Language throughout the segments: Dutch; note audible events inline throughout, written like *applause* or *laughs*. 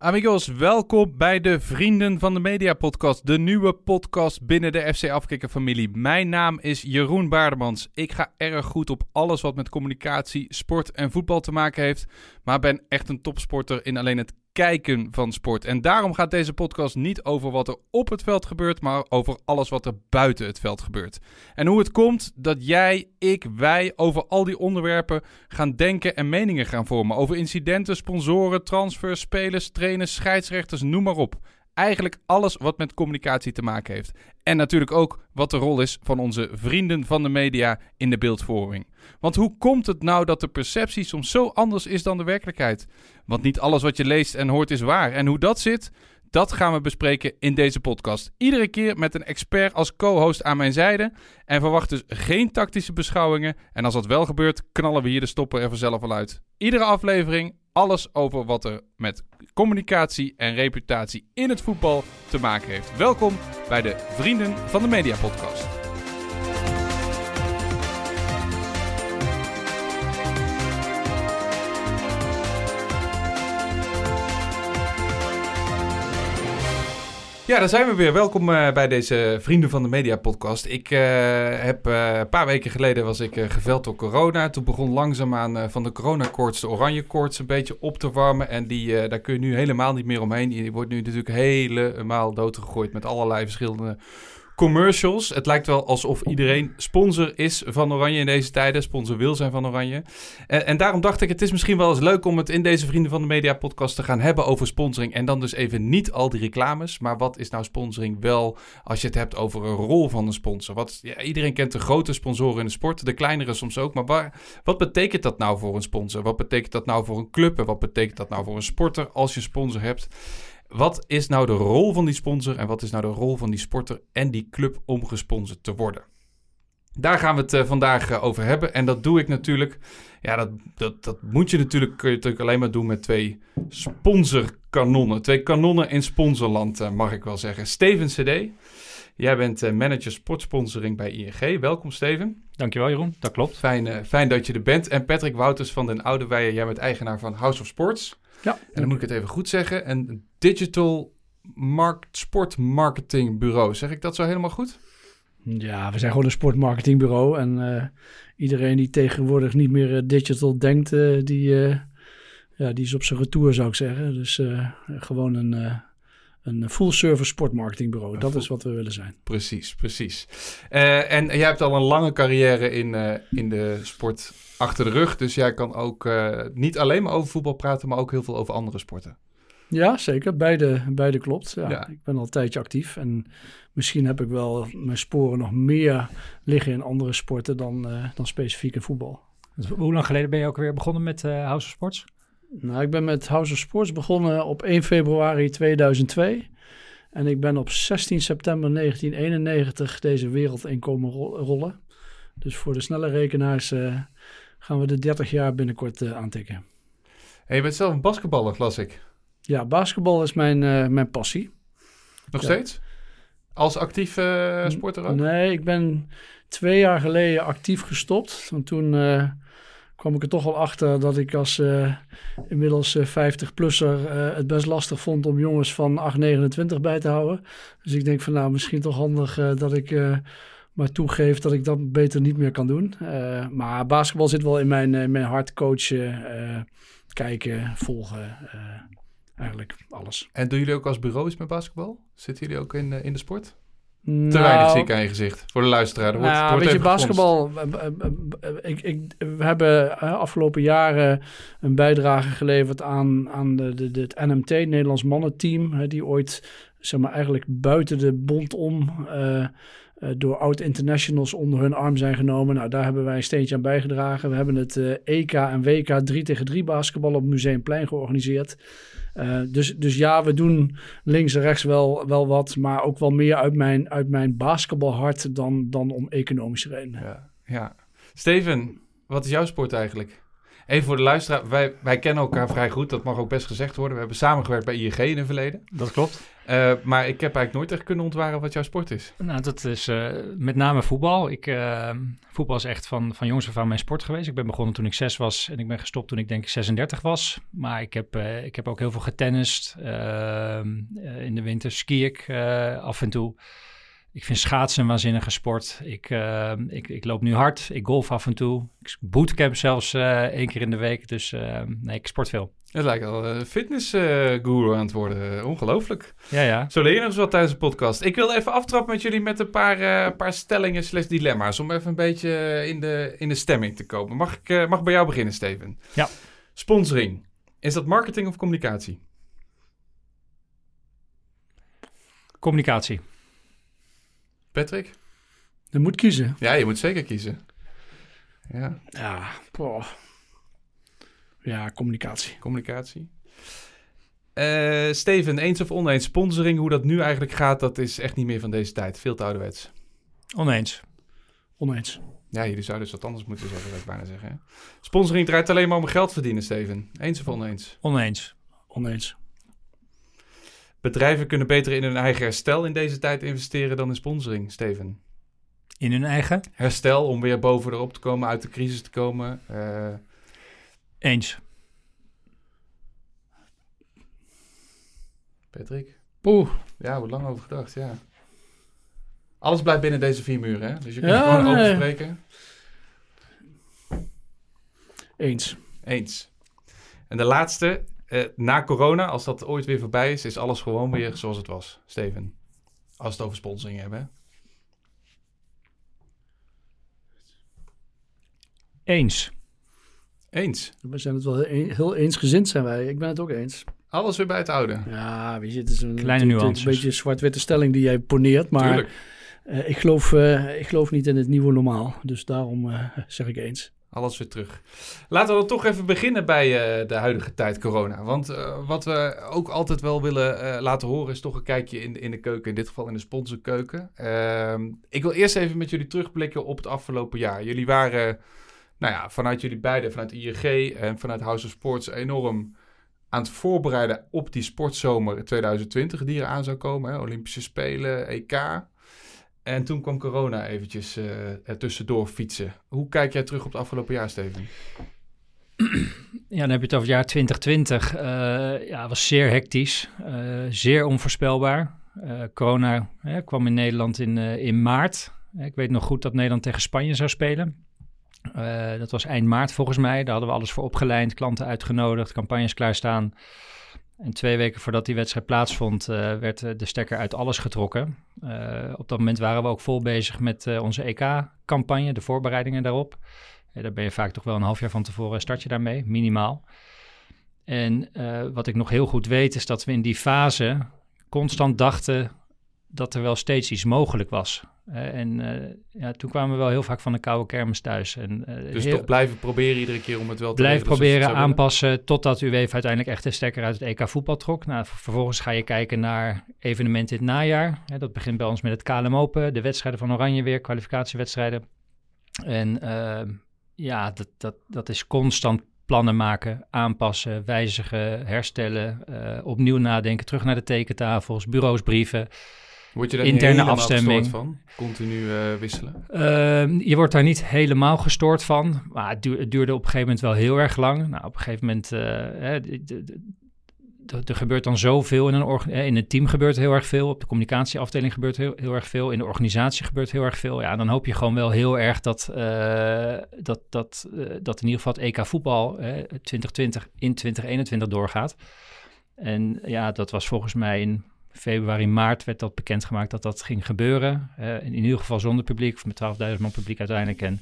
Amigos, welkom bij de Vrienden van de Media podcast, de nieuwe podcast binnen de FC Afkikker familie. Mijn naam is Jeroen Baardemans. Ik ga erg goed op alles wat met communicatie, sport en voetbal te maken heeft, maar ben echt een topsporter in alleen het kijken van sport. En daarom gaat deze podcast niet over wat er op het veld gebeurt, maar over alles wat er buiten het veld gebeurt. En hoe het komt dat jij, ik, wij over al die onderwerpen gaan denken en meningen gaan vormen. Over incidenten, sponsoren, transfers, spelers, trainers, scheidsrechters, noem maar op. Eigenlijk alles wat met communicatie te maken heeft. En natuurlijk ook wat de rol is van onze vrienden van de media in de beeldvorming. Want hoe komt het nou dat de perceptie soms zo anders is dan de werkelijkheid? Want niet alles wat je leest en hoort is waar. En hoe dat zit, dat gaan we bespreken in deze podcast. Iedere keer met een expert als co-host aan mijn zijde. En verwacht dus geen tactische beschouwingen. En als dat wel gebeurt, knallen we hier de stoppen er vanzelf al uit. Iedere aflevering alles over wat er met communicatie en reputatie in het voetbal te maken heeft. Welkom bij de Vrienden van de Media Podcast. Ja, daar zijn we weer. Welkom uh, bij deze Vrienden van de Media podcast. Ik uh, heb uh, een paar weken geleden was ik geveld door corona. Toen begon langzaamaan van de coronakoorts de oranje koorts een beetje op te warmen. En die, daar kun je nu helemaal niet meer omheen. Die wordt nu natuurlijk helemaal doodgegooid met allerlei verschillende commercials. Het lijkt wel alsof iedereen sponsor is van Oranje in deze tijden. Sponsor wil zijn van Oranje. En, en, daarom dacht ik, het is misschien wel eens leuk om het in deze Vrienden van de Media podcast te gaan hebben over sponsoring. En dan dus even niet al die reclames. Maar wat is nou sponsoring wel als je het hebt over een rol van een sponsor? Wat, iedereen kent de grote sponsoren in de sport, de kleinere soms ook. Maar wat betekent dat nou voor een sponsor? Wat betekent dat nou voor een club? En wat betekent dat nou voor een sporter als je sponsor hebt? Wat is nou de rol van die sponsor en wat is nou de rol van die sporter en die club om gesponsord te worden? Daar gaan we het uh, vandaag uh, over hebben. En dat doe ik natuurlijk. Ja, dat, dat, dat moet je natuurlijk, kun je natuurlijk alleen maar doen met twee sponsorkanonnen. Twee kanonnen in sponsorland, uh, mag ik wel zeggen. Steven CD, jij bent manager sportsponsoring bij ING. Welkom Steven. Dankjewel Jeroen, dat klopt. Fijn, fijn dat je er bent. En Patrick Wouters van den Oude jij bent eigenaar van House of Sports. Ja. En dan moet ik het even goed zeggen. Een digital markt, sportmarketingbureau. Zeg ik dat zo helemaal goed? Ja, we zijn gewoon een sportmarketingbureau. En uh, iedereen die tegenwoordig niet meer uh, digital denkt, uh, die, ja, die is op zijn retour, zou ik zeggen. Dus gewoon een, een full-service sportmarketingbureau. Dat is wat we willen zijn. Precies, precies. en jij hebt al een lange carrière in, in de sport achter de rug. Dus jij kan ook niet alleen maar over voetbal praten, maar ook heel veel over andere sporten. Ja, zeker. Beide, beide klopt. Ja, Ik ben al een tijdje actief en misschien heb ik wel mijn sporen nog meer liggen in andere sporten dan, uh, dan specifiek in voetbal. Dus hoe lang geleden ben je ook weer begonnen met uh, House of Sports? Nou, ik ben met House of Sports begonnen op 1 februari 2002. En ik ben op 16 september 1991 deze wereld in komen rollen. Dus voor de snelle rekenaars uh, gaan we de 30 jaar binnenkort aantikken. Hey, je bent zelf een basketballer, las ik. Ja, basketbal is mijn, uh, mijn passie. Nog steeds? Als actief uh, sporter ook? Nee, ik ben twee jaar geleden actief gestopt. Want toen kwam ik er toch al achter dat ik als inmiddels 50-plusser het best lastig vond om jongens van 8,29 bij te houden. Dus ik denk van nou, misschien toch handig dat ik maar toegeef dat ik dat beter niet meer kan doen. maar basketbal zit wel in mijn, in mijn hart. Coachen, kijken, volgen eigenlijk alles. En doen jullie ook als bureau iets met basketbal? Zitten jullie ook in, in de sport? Nou, Te weinig zie ik aan je gezicht voor de luisteraar. wordt, nou, wordt weet je, basketbal. Ik, ik, we hebben afgelopen jaren een bijdrage geleverd aan, aan de, de, de, het NMT, het Nederlands mannenteam. Die ooit, zeg maar, eigenlijk buiten de bond om. Uh, door oud-internationals onder hun arm zijn genomen. Nou, daar hebben wij een steentje aan bijgedragen. We hebben het uh, EK en WK 3 tegen 3 basketbal op Museumplein georganiseerd. Uh, dus, dus ja, we doen links en rechts wel, wel wat, maar ook wel meer uit mijn, uit mijn basketbalhart dan, dan om economische redenen. Ja, ja. Steven, wat is jouw sport eigenlijk? Even voor de luisteraar, wij, wij kennen elkaar vrij goed, dat mag ook best gezegd worden. We hebben samengewerkt bij ING in het verleden. Dat klopt. Uh, maar ik heb eigenlijk nooit echt kunnen ontwaren wat jouw sport is. Nou, dat is uh, met name voetbal. Ik, uh, voetbal is echt van, van jongs af aan mijn sport geweest. Ik ben begonnen toen ik zes was en ik ben gestopt toen ik denk ik 36 was. Maar ik heb, ik heb ook heel veel getennist. Ehm, in de winter ski ik af en toe. Ik vind schaatsen een waanzinnige sport. Ik, uh, ik, ik loop nu hard. Ik golf af en toe. Ik bootcamp zelfs één keer in de week. Dus uh, nee, ik sport veel. Het lijkt wel een fitnessguru aan het worden. Ongelooflijk. Ja, ja. Zo leer je nog eens wat tijdens de podcast. Ik wil even aftrappen met jullie met een paar, paar stellingen slash dilemma's. Om even een beetje in de, in de stemming te komen. Mag ik mag bij jou beginnen, Steven? Ja. Sponsoring. Is dat marketing of communicatie? Communicatie. Patrick? Je moet kiezen. Ja, je moet zeker kiezen. Ja. Ja, boah. Ja, communicatie. Communicatie. Uh, Steven, eens of oneens, sponsoring, hoe dat nu eigenlijk gaat, dat is echt niet meer van deze tijd. Veel te ouderwets. Oneens. Oneens. Ja, jullie zouden dus wat anders moeten zeggen, zou ik bijna zeggen. Hè? Sponsoring draait alleen maar om geld verdienen, Steven. Eens of oneens? Oneens. Oneens. Bedrijven kunnen beter in hun eigen herstel in deze tijd investeren dan in sponsoring, Steven. In hun eigen? Herstel, om weer boven erop te komen, uit de crisis te komen. Uh... Eens. Patrick? Poeh. Ja, wordt lang over gedacht, ja. Alles blijft binnen deze vier muren, hè? Dus je kunt ja, gewoon nee. open spreken. Eens. Eens. En de laatste, uh, na corona, als dat ooit weer voorbij is, is alles gewoon weer zoals het was, Steven. Als we het over sponsoring hebben. Eens. Eens. We zijn het wel heel, heel eensgezind, zijn wij. Ik ben het ook eens. Alles weer bij het oude. Ja, wie zit, is een kleine nuance. Een beetje zwart-witte stelling die jij poneert, maar uh, ik, geloof, uh, ik geloof niet in het nieuwe normaal. Dus daarom uh, zeg ik eens. Alles weer terug. Laten we dan toch even beginnen bij uh, de huidige tijd corona. Want uh, wat we ook altijd wel willen uh, laten horen is toch een kijkje in, in de keuken. In dit geval in de sponsorkeuken. Ehm, ik wil eerst even met jullie terugblikken op het afgelopen jaar. Jullie waren, nou ja, vanuit jullie beiden, vanuit ING en vanuit House of Sports enorm aan het voorbereiden op die sportzomer 2020 die er aan zou komen. Hè? Olympische Spelen, EK. En toen kwam corona eventjes uh, er tussendoor fietsen. Hoe kijk jij terug op het afgelopen jaar, Steven? Ja, dan heb je het over het jaar 2020. Uh, ja, was zeer hectisch, uh, zeer onvoorspelbaar. corona kwam in Nederland in, in maart. ik weet nog goed dat Nederland tegen Spanje zou spelen. Dat was eind maart volgens mij. Daar hadden we alles voor opgeleid, klanten uitgenodigd, campagnes klaarstaan. En twee weken voordat die wedstrijd plaatsvond, uh, werd de stekker uit alles getrokken. Op dat moment waren we ook vol bezig met onze EK-campagne, de voorbereidingen daarop. daar ben je vaak toch wel een half jaar van tevoren start je daarmee, minimaal. En wat ik nog heel goed weet, is dat we in die fase constant dachten dat er wel steeds iets mogelijk was. En uh, ja, toen kwamen we wel heel vaak van de koude kermis thuis. En, uh, dus toch blijven proberen iedere keer om het wel te Blijf proberen aanpassen totdat UEFA uiteindelijk echt de stekker uit het EK voetbal trok. Nou, vervolgens ga je kijken naar evenementen in het najaar. dat begint bij ons met het KLM Open, de wedstrijden van Oranje weer, kwalificatiewedstrijden. En uh, ja, dat, dat, dat is constant plannen maken, aanpassen, wijzigen, herstellen, opnieuw nadenken, terug naar de tekentafels, bureaus, brieven. Word je daar interne afstemming van? Continu uh, wisselen? Uh, je wordt daar niet helemaal gestoord van. Maar het, duurde, het duurde op een gegeven moment wel heel erg lang. Nou, op een gegeven moment... Uh, er gebeurt dan zoveel in een, in een team gebeurt heel erg veel. Op de communicatieafdeling gebeurt heel, heel erg veel. In de organisatie gebeurt heel erg veel. Ja, dan hoop je gewoon wel heel erg dat, uh, dat, dat, dat in ieder geval het EK voetbal 2020 in 2021 doorgaat. En ja, dat was volgens mij in februari, maart werd dat bekendgemaakt dat dat ging gebeuren. Uh, in, ieder geval zonder publiek, of met 12.000 man publiek uiteindelijk. En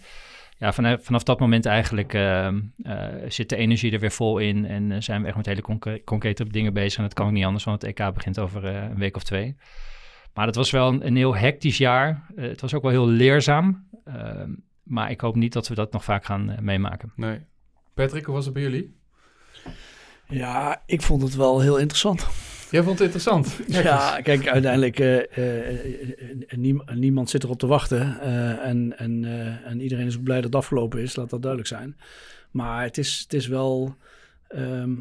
ja, vanaf, vanaf dat moment eigenlijk uh, uh, zit de energie er weer vol in en zijn we echt met hele concre concrete dingen bezig. En dat kan ook niet anders, want het EK begint over een week of twee. Maar dat was wel een, een heel hectisch jaar. het was ook wel heel leerzaam. Ehm, maar ik hoop niet dat we dat nog vaak gaan meemaken. Nee. Patrick, hoe was het bij jullie? Ja, ik vond het wel heel interessant. Jij vond het interessant. *laughs* Ja, kijk, uiteindelijk uh, niemand zit erop te wachten. en, en, en iedereen is ook blij dat het afgelopen is, laat dat duidelijk zijn. Maar het is, het is wel. ehm,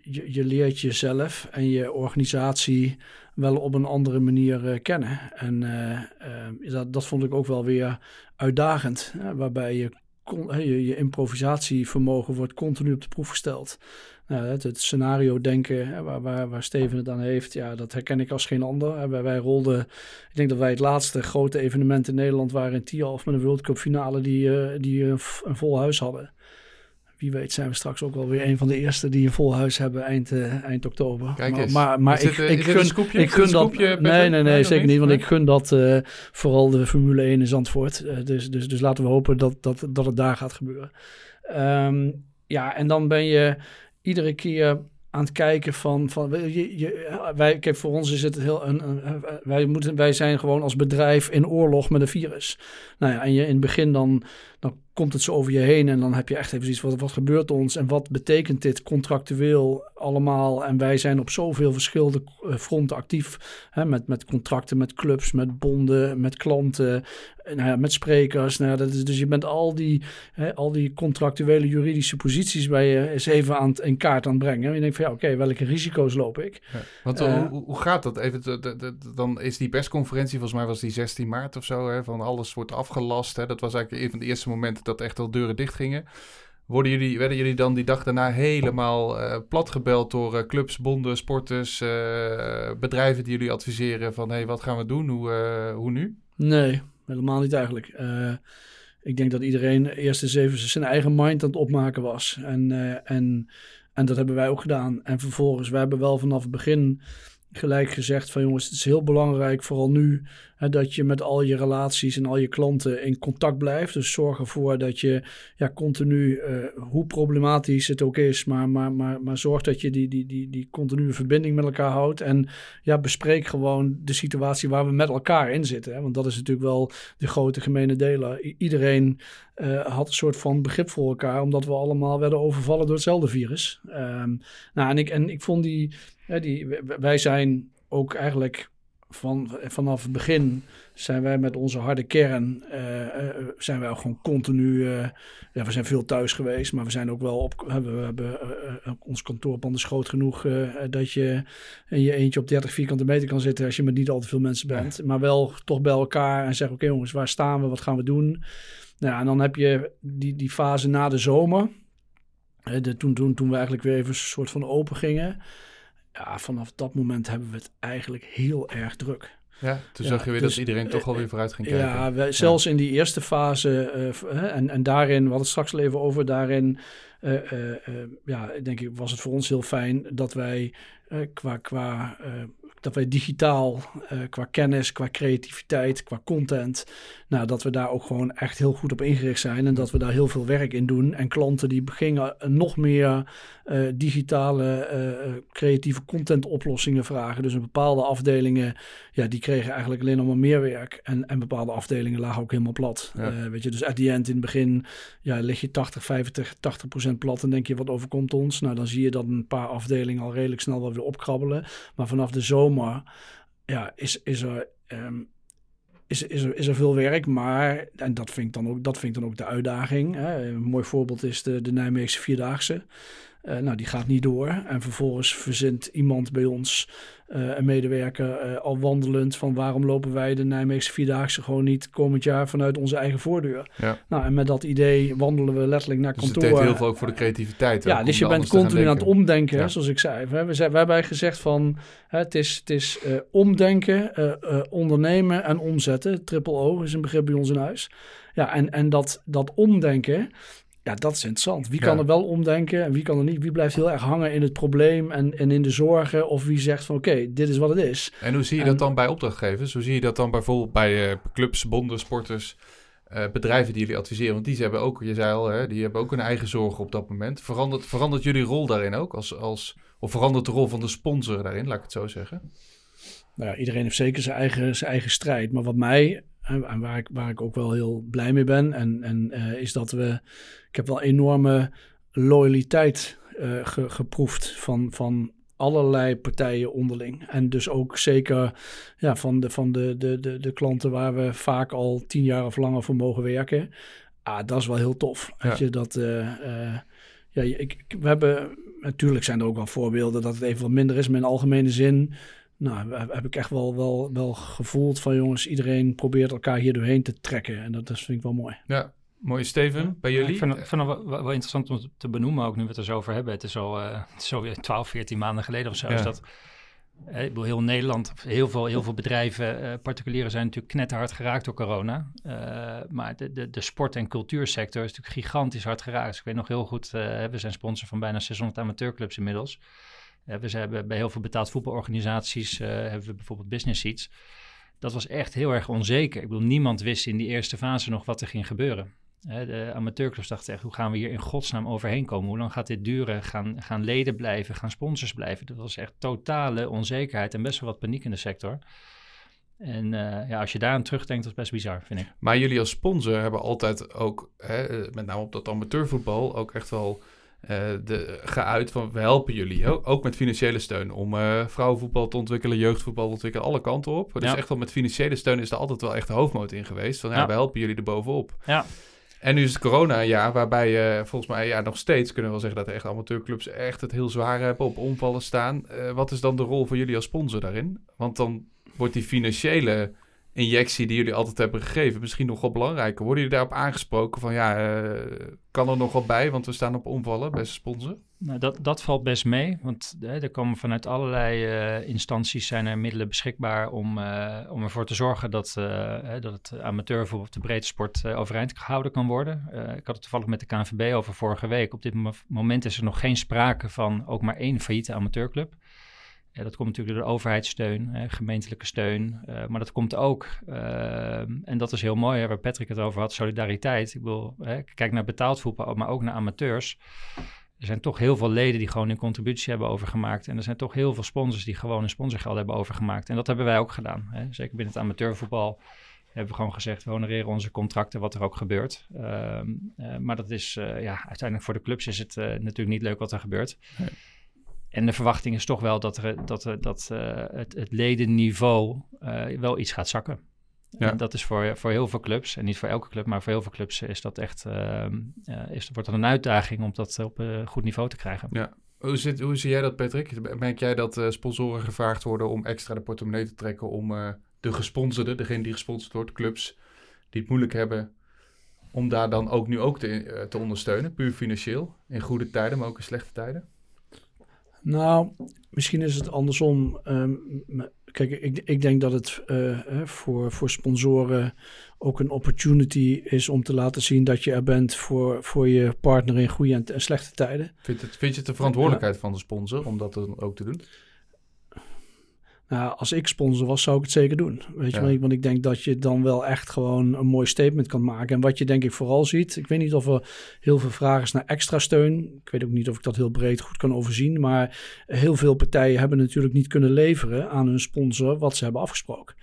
je, leert jezelf en je organisatie wel op een andere manier kennen. En dat, dat vond ik ook wel weer uitdagend. Hè, waarbij je, je improvisatievermogen wordt continu op de proef gesteld. Nou, het, het scenario denken waar, waar, waar Steven het aan heeft, ja, dat herken ik als geen ander. Wij, wij rolden, ik denk dat wij het laatste grote evenement in Nederland waren in Tialf met een World Cup finale die, eh, die een, v- een vol huis hadden. Wie weet zijn we straks ook wel weer een van de eerste die een vol huis hebben eind, eh, eind oktober. Kijk maar, eens. maar, maar ik, dit, eh, ik gun, scoopje? ik gun dat. nee, nee, nee, zeker niet. Want Nee? ik gun dat eh, vooral de Formule 1 in Zandvoort. Eh, dus, dus, dus laten we hopen dat, dat, dat het daar gaat gebeuren. Ehm, ja, en dan ben je iedere keer aan het kijken van, van je, je, wij, kijk, voor ons is het heel, een, wij, moeten, wij zijn gewoon als bedrijf in oorlog met een virus. Nou ja, en je in het begin dan, dan komt het zo over je heen en dan heb je echt even zoiets wat, wat gebeurt ons en wat betekent dit contractueel allemaal? En wij zijn op zoveel verschillende eh, fronten actief, hè, met, met contracten, met clubs, met bonden, met klanten, eh, nou ja, met sprekers. Nou ja, dat is, dus je bent al die, hè, al die contractuele juridische posities bij je eens even aan het, in kaart aan het brengen. En je denkt van ja, oké, welke risico's loop ik? Ja. Want Eh, hoe, hoe gaat dat? Even, de- de- de- dan is die persconferentie, volgens mij was die 16 maart of zo, hè, van alles wordt afgelast. Hè. Dat was eigenlijk een van de eerste momenten dat echt al deuren dicht gingen. Worden jullie, werden jullie dan die dag daarna helemaal eh platgebeld door eh, clubs, bonden, sporters, eh, bedrijven die jullie adviseren van hé, hey, wat gaan we doen? Hoe, hoe nu? Nee, helemaal niet eigenlijk. Ik denk dat iedereen eerst eens even zijn eigen mind aan het opmaken was. En, en, en dat hebben wij ook gedaan. En vervolgens, wij hebben wel vanaf het begin gelijk gezegd van jongens, het is heel belangrijk, vooral nu, hè, dat je met al je relaties en al je klanten in contact blijft. Dus zorg ervoor dat je ja, continu, eh, hoe problematisch het ook is, maar, maar, maar, maar zorg dat je die, die, die, die continue verbinding met elkaar houdt. En ja, bespreek gewoon de situatie waar we met elkaar in zitten. Hè? Want dat is natuurlijk wel de grote gemene deler. I- iedereen eh, had een soort van begrip voor elkaar, omdat we allemaal werden overvallen door hetzelfde virus. Ehm, nou, en ik, en ik vond die, hè, die, wij zijn ook eigenlijk van, vanaf het begin zijn wij met onze harde kern, eh, eh, zijn wij ook gewoon continu, eh, ja, we zijn veel thuis geweest, maar we zijn ook wel op, we hebben, eh, eh, ons kantoorpand is groot genoeg eh, dat je in je eentje op 30 vierkante meter kan zitten als je met niet al te veel mensen bent, maar wel toch bij elkaar en zeggen, oké jongens, waar staan we, wat gaan we doen? Nou, ja, en dan heb je die, die fase na de zomer, de, toen, toen, toen we eigenlijk weer even een soort van open gingen. Ja, vanaf dat moment hebben we het eigenlijk heel erg druk. Ja, toen Ja, zag je weer dus, dat iedereen toch eh, alweer vooruit ging kijken. Ja, wij, zelfs in die eerste fase, eh, en, en daarin, we hadden het straks al even over, daarin, eh, eh, eh, ja, denk ik, was het voor ons heel fijn dat wij eh, qua, qua eh, dat wij digitaal, eh, qua kennis, qua creativiteit, qua content, nou, dat we daar ook gewoon echt heel goed op ingericht zijn en dat we daar heel veel werk in doen. En klanten die gingen nog meer eh, digitale, eh, creatieve content oplossingen vragen. Dus in bepaalde afdelingen, ja, die kregen eigenlijk alleen nog maar meer werk. En, en bepaalde afdelingen lagen ook helemaal plat. Ja. Weet je, dus at the end in het begin, ja, lig je 80, 85, 80 procent plat en denk je, wat overkomt ons? Nou, dan zie je dat een paar afdelingen al redelijk snel wel weer opkrabbelen. Maar vanaf de zomer, ja, is, is er... ehm, is, is, er, is er veel werk, maar, en dat vind ik dan ook, dat vind ik dan ook de uitdaging. Hè. Een mooi voorbeeld is de, de Nijmeegse Vierdaagse. Eh, nou, die gaat niet door. En vervolgens verzint iemand bij ons, eh, een medewerker, eh, al wandelend van waarom lopen wij de Nijmeegse Vierdaagse gewoon niet komend jaar vanuit onze eigen voordeur. Ja. Nou, en met dat idee wandelen we letterlijk naar Dus het kantoor. deed heel veel ook voor de creativiteit. Ja, dus je bent continu aan het denken. omdenken, Ja. zoals ik zei. We, we, zijn, we hebben gezegd van hè, het is, het is omdenken, ondernemen en omzetten. Triple O is een begrip bij ons in huis. Ja, en, en dat, dat omdenken, ja, dat is interessant. Wie kan Ja. er wel omdenken en wie kan er niet? Wie blijft heel erg hangen in het probleem en, en in de zorgen? Of wie zegt van oké, dit is wat het is. En hoe zie je En- dat dan bij opdrachtgevers? Hoe zie je dat dan bijvoorbeeld bij eh, clubs, bonden, sporters, eh, bedrijven die jullie adviseren? Want die hebben ook, je zei al, hè, die hebben ook hun eigen zorgen op dat moment. Verandert, verandert jullie rol daarin ook? Als, als, of verandert de rol van de sponsor daarin, laat ik het zo zeggen? Nou ja, iedereen heeft zeker zijn eigen, zijn eigen strijd. Maar wat mij, en waar ik, waar ik ook wel heel blij mee ben, en, en, eh, is dat we. Ik heb wel enorme loyaliteit eh, ge- geproefd van, van allerlei partijen onderling. En dus ook zeker ja, van, de, van de, de, de, de klanten waar we vaak al tien jaar of langer voor mogen werken. Ah, dat is wel heel tof. Ja. Weet je, dat... eh, ja, ik, ik- we hebben... Natuurlijk zijn er ook wel voorbeelden dat het even wat minder is. Maar in algemene zin... Nou, heb heb ik echt wel, wel, wel gevoeld van jongens, iedereen probeert elkaar hier doorheen te trekken. En dat, dat vind ik wel mooi. Ja, mooie Steven, bij Ja, jullie? ik vind, het- ik vind het wel, wel- wel interessant om te benoemen, ook nu we het er zo over hebben. Het is al eh, het is alweer 12, 14 maanden geleden of zo. Ja. Is dat, eh, ik bedoel, heel Nederland, heel veel, heel veel bedrijven, eh, particulieren zijn natuurlijk knetterhard geraakt door corona. Eh, maar de, de, de sport- en cultuursector is natuurlijk gigantisch hard geraakt. Dus ik weet nog heel goed, eh, we zijn sponsor van bijna 600 amateurclubs inmiddels. Eh, we hebben bij heel veel betaald voetbalorganisaties, eh, hebben we bijvoorbeeld business seats. Dat was echt heel erg onzeker. Ik bedoel, niemand wist in die eerste fase nog wat er ging gebeuren. Hè, de amateurclubs dachten echt, hoe gaan we hier in godsnaam overheen komen? Hoe lang gaat dit duren? Gaan, gaan leden blijven? Gaan sponsors blijven? Dat was echt totale onzekerheid en best wel wat paniek in de sector. En eh, ja, als je daar aan terugdenkt, dat is best bizar, vind ik. Maar jullie als sponsor hebben altijd ook, hè, eh, met name op dat amateurvoetbal, ook echt wel eh, de, geuit van we helpen jullie. Ook, ook met financiële steun om eh, vrouwenvoetbal te ontwikkelen, jeugdvoetbal te ontwikkelen, alle kanten op. Dus Ja. echt wel met financiële steun is er altijd wel echt de hoofdmoot in geweest. Van ja, Ja. we helpen jullie er bovenop. Ja. En nu is het corona jaar waarbij je volgens mij ja, nog steeds kunnen we wel zeggen dat echt amateurclubs echt het heel zwaar hebben op omvallen staan. Eh, wat is dan de rol van jullie als sponsor daarin? Want dan wordt die financiële injectie die jullie altijd hebben gegeven misschien nog wel belangrijker. Worden jullie daarop aangesproken van ja, eh, kan er nog wat bij, want we staan op omvallen, beste sponsor? Nou, dat, dat valt best mee, want hè, er komen vanuit allerlei eh, instanties zijn er middelen beschikbaar om, eh, om ervoor te zorgen dat, eh, hè, dat het amateurvoetbal of de breedte sport eh, overeind gehouden kan worden. Eh, ik had het toevallig met de KNVB over vorige week. Op dit mo- moment is er nog geen sprake van ook maar één failliete amateurclub. Ja, dat komt natuurlijk door de overheidssteun, hè, gemeentelijke steun. eh, maar dat komt ook, eh, en dat is heel mooi, hè, waar Patrick het over had, solidariteit. Ik bedoel, hè, kijk naar betaald voetbal, maar ook naar amateurs. Er zijn toch heel veel leden die gewoon hun contributie hebben overgemaakt. En er zijn toch heel veel sponsors die gewoon hun sponsorgeld hebben overgemaakt. En dat hebben wij ook gedaan. Hè. Zeker binnen het amateurvoetbal hebben we gewoon gezegd... we honoreren onze contracten, wat er ook gebeurt. Ehm, eh, maar dat is, eh, ja, uiteindelijk voor de clubs is het eh, natuurlijk niet leuk wat er gebeurt. En de verwachting is toch wel dat, er, dat, er, dat eh, het, het ledenniveau eh, wel iets gaat zakken. Ja. En dat is voor, voor heel veel clubs, en niet voor elke club, maar voor heel veel clubs is dat echt, ja, is, wordt dat een uitdaging om dat op een goed niveau te krijgen. Hoe, zit, hoe zie jij dat, Patrick? Merk jij dat sponsoren gevraagd worden om extra de portemonnee te trekken om de gesponsorde, degene die gesponsord wordt, clubs die het moeilijk hebben, om daar dan ook nu ook te, te ondersteunen, puur financieel, in goede tijden, maar ook in slechte tijden? Nou, misschien is het andersom. Ehm, m- kijk, ik, ik denk dat het eh, voor, voor sponsoren ook een opportunity is om te laten zien dat je er bent voor, voor je partner in goede en, en slechte tijden. Vind, het, vind je het de verantwoordelijkheid van de sponsor om dat dan ook te doen? Nou, als ik sponsor was, zou ik het zeker doen. Weet je, Ja. wel? want ik denk dat je dan wel echt gewoon een mooi statement kan maken. En wat je denk ik vooral ziet, ik weet niet of er heel veel vragen is naar extra steun. Ik weet ook niet of ik dat heel breed goed kan overzien. Maar heel veel partijen hebben natuurlijk niet kunnen leveren aan hun sponsor wat ze hebben afgesproken.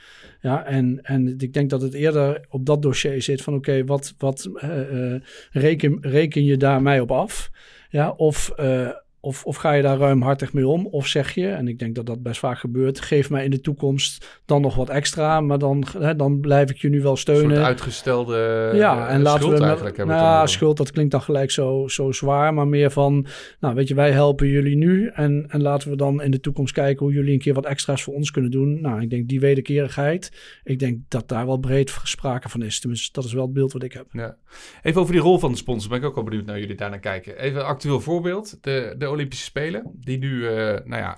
Ja, en, en ik denk dat het eerder op dat dossier zit van oké, wat, wat eh, eh, reken, reken je daar mij op af? Ja, of... eh, of, of ga je daar ruimhartig mee om? Of zeg je, en ik denk dat dat best vaak gebeurt, geef mij in de toekomst dan nog wat extra, maar dan, hè, dan blijf ik je nu wel Een steunen. soort uitgestelde ja, eh, en laten schuld we eigenlijk hebben. nou, schuld, dat klinkt dan gelijk zo, zo zwaar, maar meer van, nou weet je, wij helpen jullie nu en, en laten we dan in de toekomst kijken hoe jullie een keer wat extra's voor ons kunnen doen. Nou, ik denk die wederkerigheid, ik denk dat daar wel breed sprake van is. Tenminste, dat is wel het beeld wat ik heb. Ja. Even over die rol van de sponsor. Ben ik ook wel benieuwd naar jullie daarnaar kijken. Even een actueel voorbeeld. De, de Olympische Spelen. Die nu, eh, nou ja,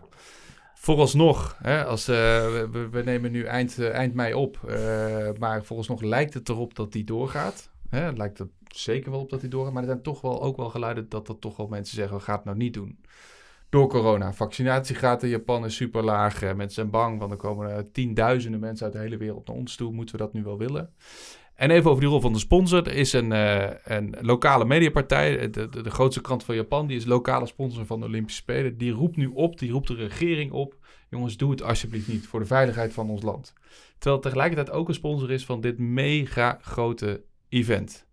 vooralsnog. Hè, als, eh, we, we nemen nu eind, eh, eind mei op. eh, maar vooralsnog lijkt het erop dat die doorgaat. Hè, het lijkt er zeker wel op dat die doorgaat. Maar er zijn toch wel ook wel geluiden dat er toch wel mensen zeggen... gaan het nou niet doen. Door corona. Vaccinatiegraad in Japan is super laag. Mensen zijn bang, want er komen tienduizenden mensen uit de hele wereld naar ons toe. Moeten we dat nu wel willen? En even over die rol van de sponsor. Er is een, eh, een lokale mediapartij, de, de, de grootste krant van Japan, die is lokale sponsor van de Olympische Spelen. Die roept nu op, die roept de regering op. Jongens, doe het alsjeblieft niet voor de veiligheid van ons land. Terwijl het tegelijkertijd ook een sponsor is van dit mega grote event.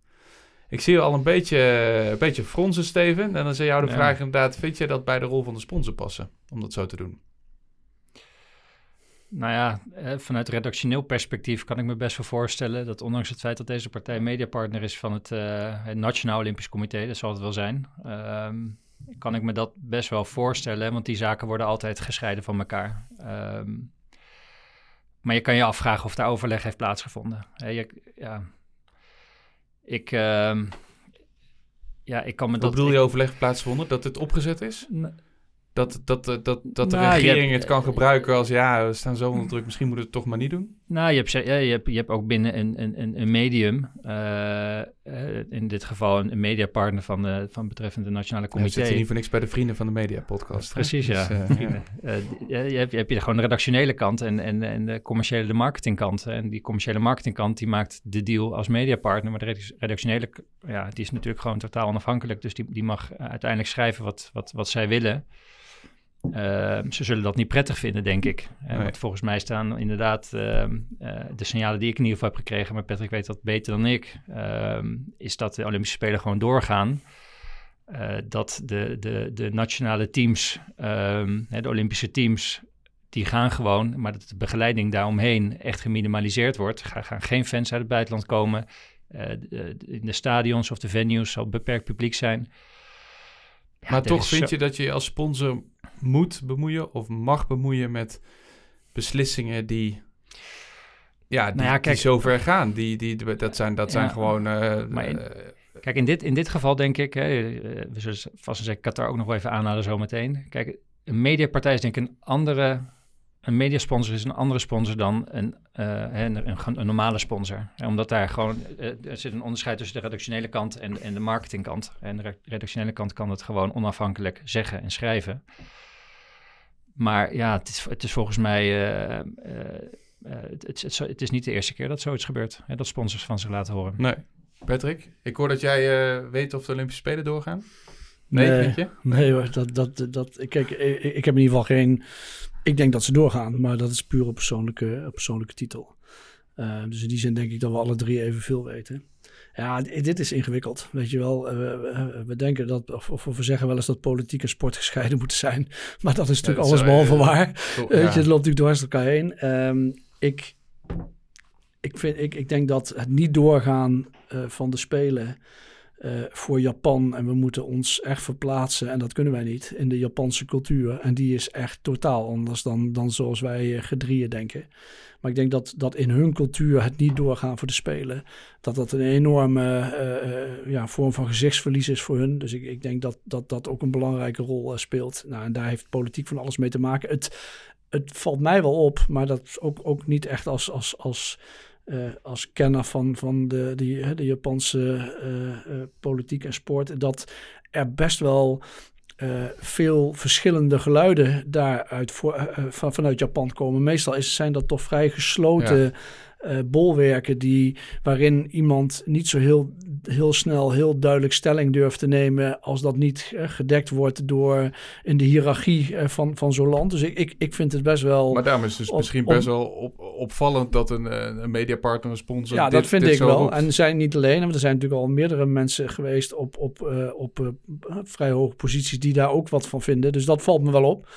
Ik zie je al een beetje, een beetje fronsen, Steven. En dan is jou de Ja. vraag inderdaad, vind jij dat bij de rol van de sponsor passen? Om dat zo te doen? Nou ja, eh, vanuit redactioneel perspectief kan ik me best wel voorstellen dat ondanks het feit dat deze partij mediapartner is van het, uh, het Nationaal Olympisch Comité, dat zal het wel zijn, ehm, kan ik me dat best wel voorstellen, want die zaken worden altijd gescheiden van elkaar. Ehm, maar je kan je afvragen of daar overleg heeft plaatsgevonden. je, ja, ik, ehm, ja, ik kan me Wat dat... bedoel je overleg plaatsgevonden? Dat het opgezet is? Dat, dat, dat, dat, dat de Nou, je regering hebt- het kan gebruiken als ja, we staan zo onder druk, misschien moeten we het toch maar niet doen. Nou, je hebt, je hebt, je hebt ook binnen een, een, een, een medium, eh, eh, in dit geval een, een mediapartner van, de, van betreffend de Nationale Comité. zitten niet voor niks bij de Vrienden van de Media podcast. hè? Precies, ja. Dus, eh, *laughs* ja. Eh, je, hebt, je hebt hier gewoon de redactionele kant en, en, en de commerciële de marketingkant. En die commerciële marketingkant die maakt de deal als mediapartner. Maar de redac- redactionele, ja, die is natuurlijk gewoon totaal onafhankelijk. Dus die, die mag eh, uiteindelijk schrijven wat, wat, wat zij willen. Eh, ze zullen dat niet prettig vinden, denk ik. Eh, Nee. Want volgens mij staan inderdaad ehm, eh, de signalen die ik in ieder geval heb gekregen, maar Patrick weet dat beter dan ik, ehm, is dat de Olympische Spelen gewoon doorgaan. Eh, dat de, de, de nationale teams, ehm, hè, de Olympische teams, die gaan gewoon, maar dat de begeleiding daaromheen echt geminimaliseerd wordt. Er gaan, geen fans uit het buitenland komen. In de stadions of de venues zal beperkt publiek zijn. Ja, maar toch vind zo- je dat je als sponsor moet bemoeien of mag bemoeien met beslissingen die, ja, die, Nou ja, die kijk- zo ver gaan. Die, die, dat zijn, dat zijn gewoon... eh, maar in- eh, Kijk, in dit, in dit geval denk ik, hè, eh, we zullen vast en zeker Qatar ook nog wel even aanhalen zometeen. Kijk, een mediapartij is denk ik een andere, een mediasponsor is een andere sponsor dan een, een, een, een normale sponsor. Hè, omdat daar gewoon, eh, er zit een onderscheid tussen de redactionele kant en, en de marketingkant. En de re- redactionele kant kan het gewoon onafhankelijk zeggen en schrijven. Maar ja, het is, het is volgens mij, eh, eh, eh, het, het, het, het is niet de eerste keer dat zoiets gebeurt. Hè, dat sponsors van zich laten horen. nee. Patrick, ik hoor dat jij eh, weet of de Olympische Spelen doorgaan. Nee, Nee. weet je? Nee hoor, dat, dat, dat, kijk, ik, ik heb in ieder geval geen... Ik denk dat ze doorgaan, maar dat is puur op persoonlijke, op persoonlijke titel. Eh, dus in die zin denk ik dat we alle drie evenveel weten. Ja, dit is ingewikkeld, weet je wel. Eh, we, denken dat, of, of we zeggen wel eens dat politiek en sport *laughs* gescheiden moeten zijn. Maar dat is natuurlijk alles behalve eh, waar. Weet je, het loopt natuurlijk dwars door elkaar heen. Ehm, ik, ik, vind, ik, ik denk dat het niet doorgaan van de Spelen eh, voor Japan... en we moeten ons echt verplaatsen, en dat kunnen wij niet... in de Japanse cultuur. En die is echt totaal anders dan, dan zoals wij eh, gedrieën denken. Maar ik denk dat, dat in hun cultuur het niet doorgaan voor de Spelen... dat dat een enorme eh, ja, vorm van gezichtsverlies is voor hun. Dus ik, ik denk dat, dat dat ook een belangrijke rol speelt. Nou, en daar heeft politiek van alles mee te maken. Het, het valt mij wel op, maar dat ook, ook niet echt als, als, als, eh, als kenner van, van de, de Japanse eh, eh, politiek en sport, dat er best wel veel verschillende geluiden daaruit van, vanuit Japan komen. Meestal is, zijn dat toch vrij gesloten eh, bolwerken die, waarin iemand niet zo heel, heel snel heel duidelijk stelling durft te nemen als dat niet eh, gedekt wordt door in de hiërarchie eh, van, van zo'n land. Dus ik, ik, ik vind het best wel... Maar daarom is het dus Op- misschien best wel op, opvallend dat een, een mediapartner, een sponsor. ja, dit- dat vind ik wel. roept. En zijn niet alleen, want er zijn natuurlijk al meerdere mensen geweest op, op, op vrij hoge posities die daar ook wat van vinden. Dus dat valt me wel op.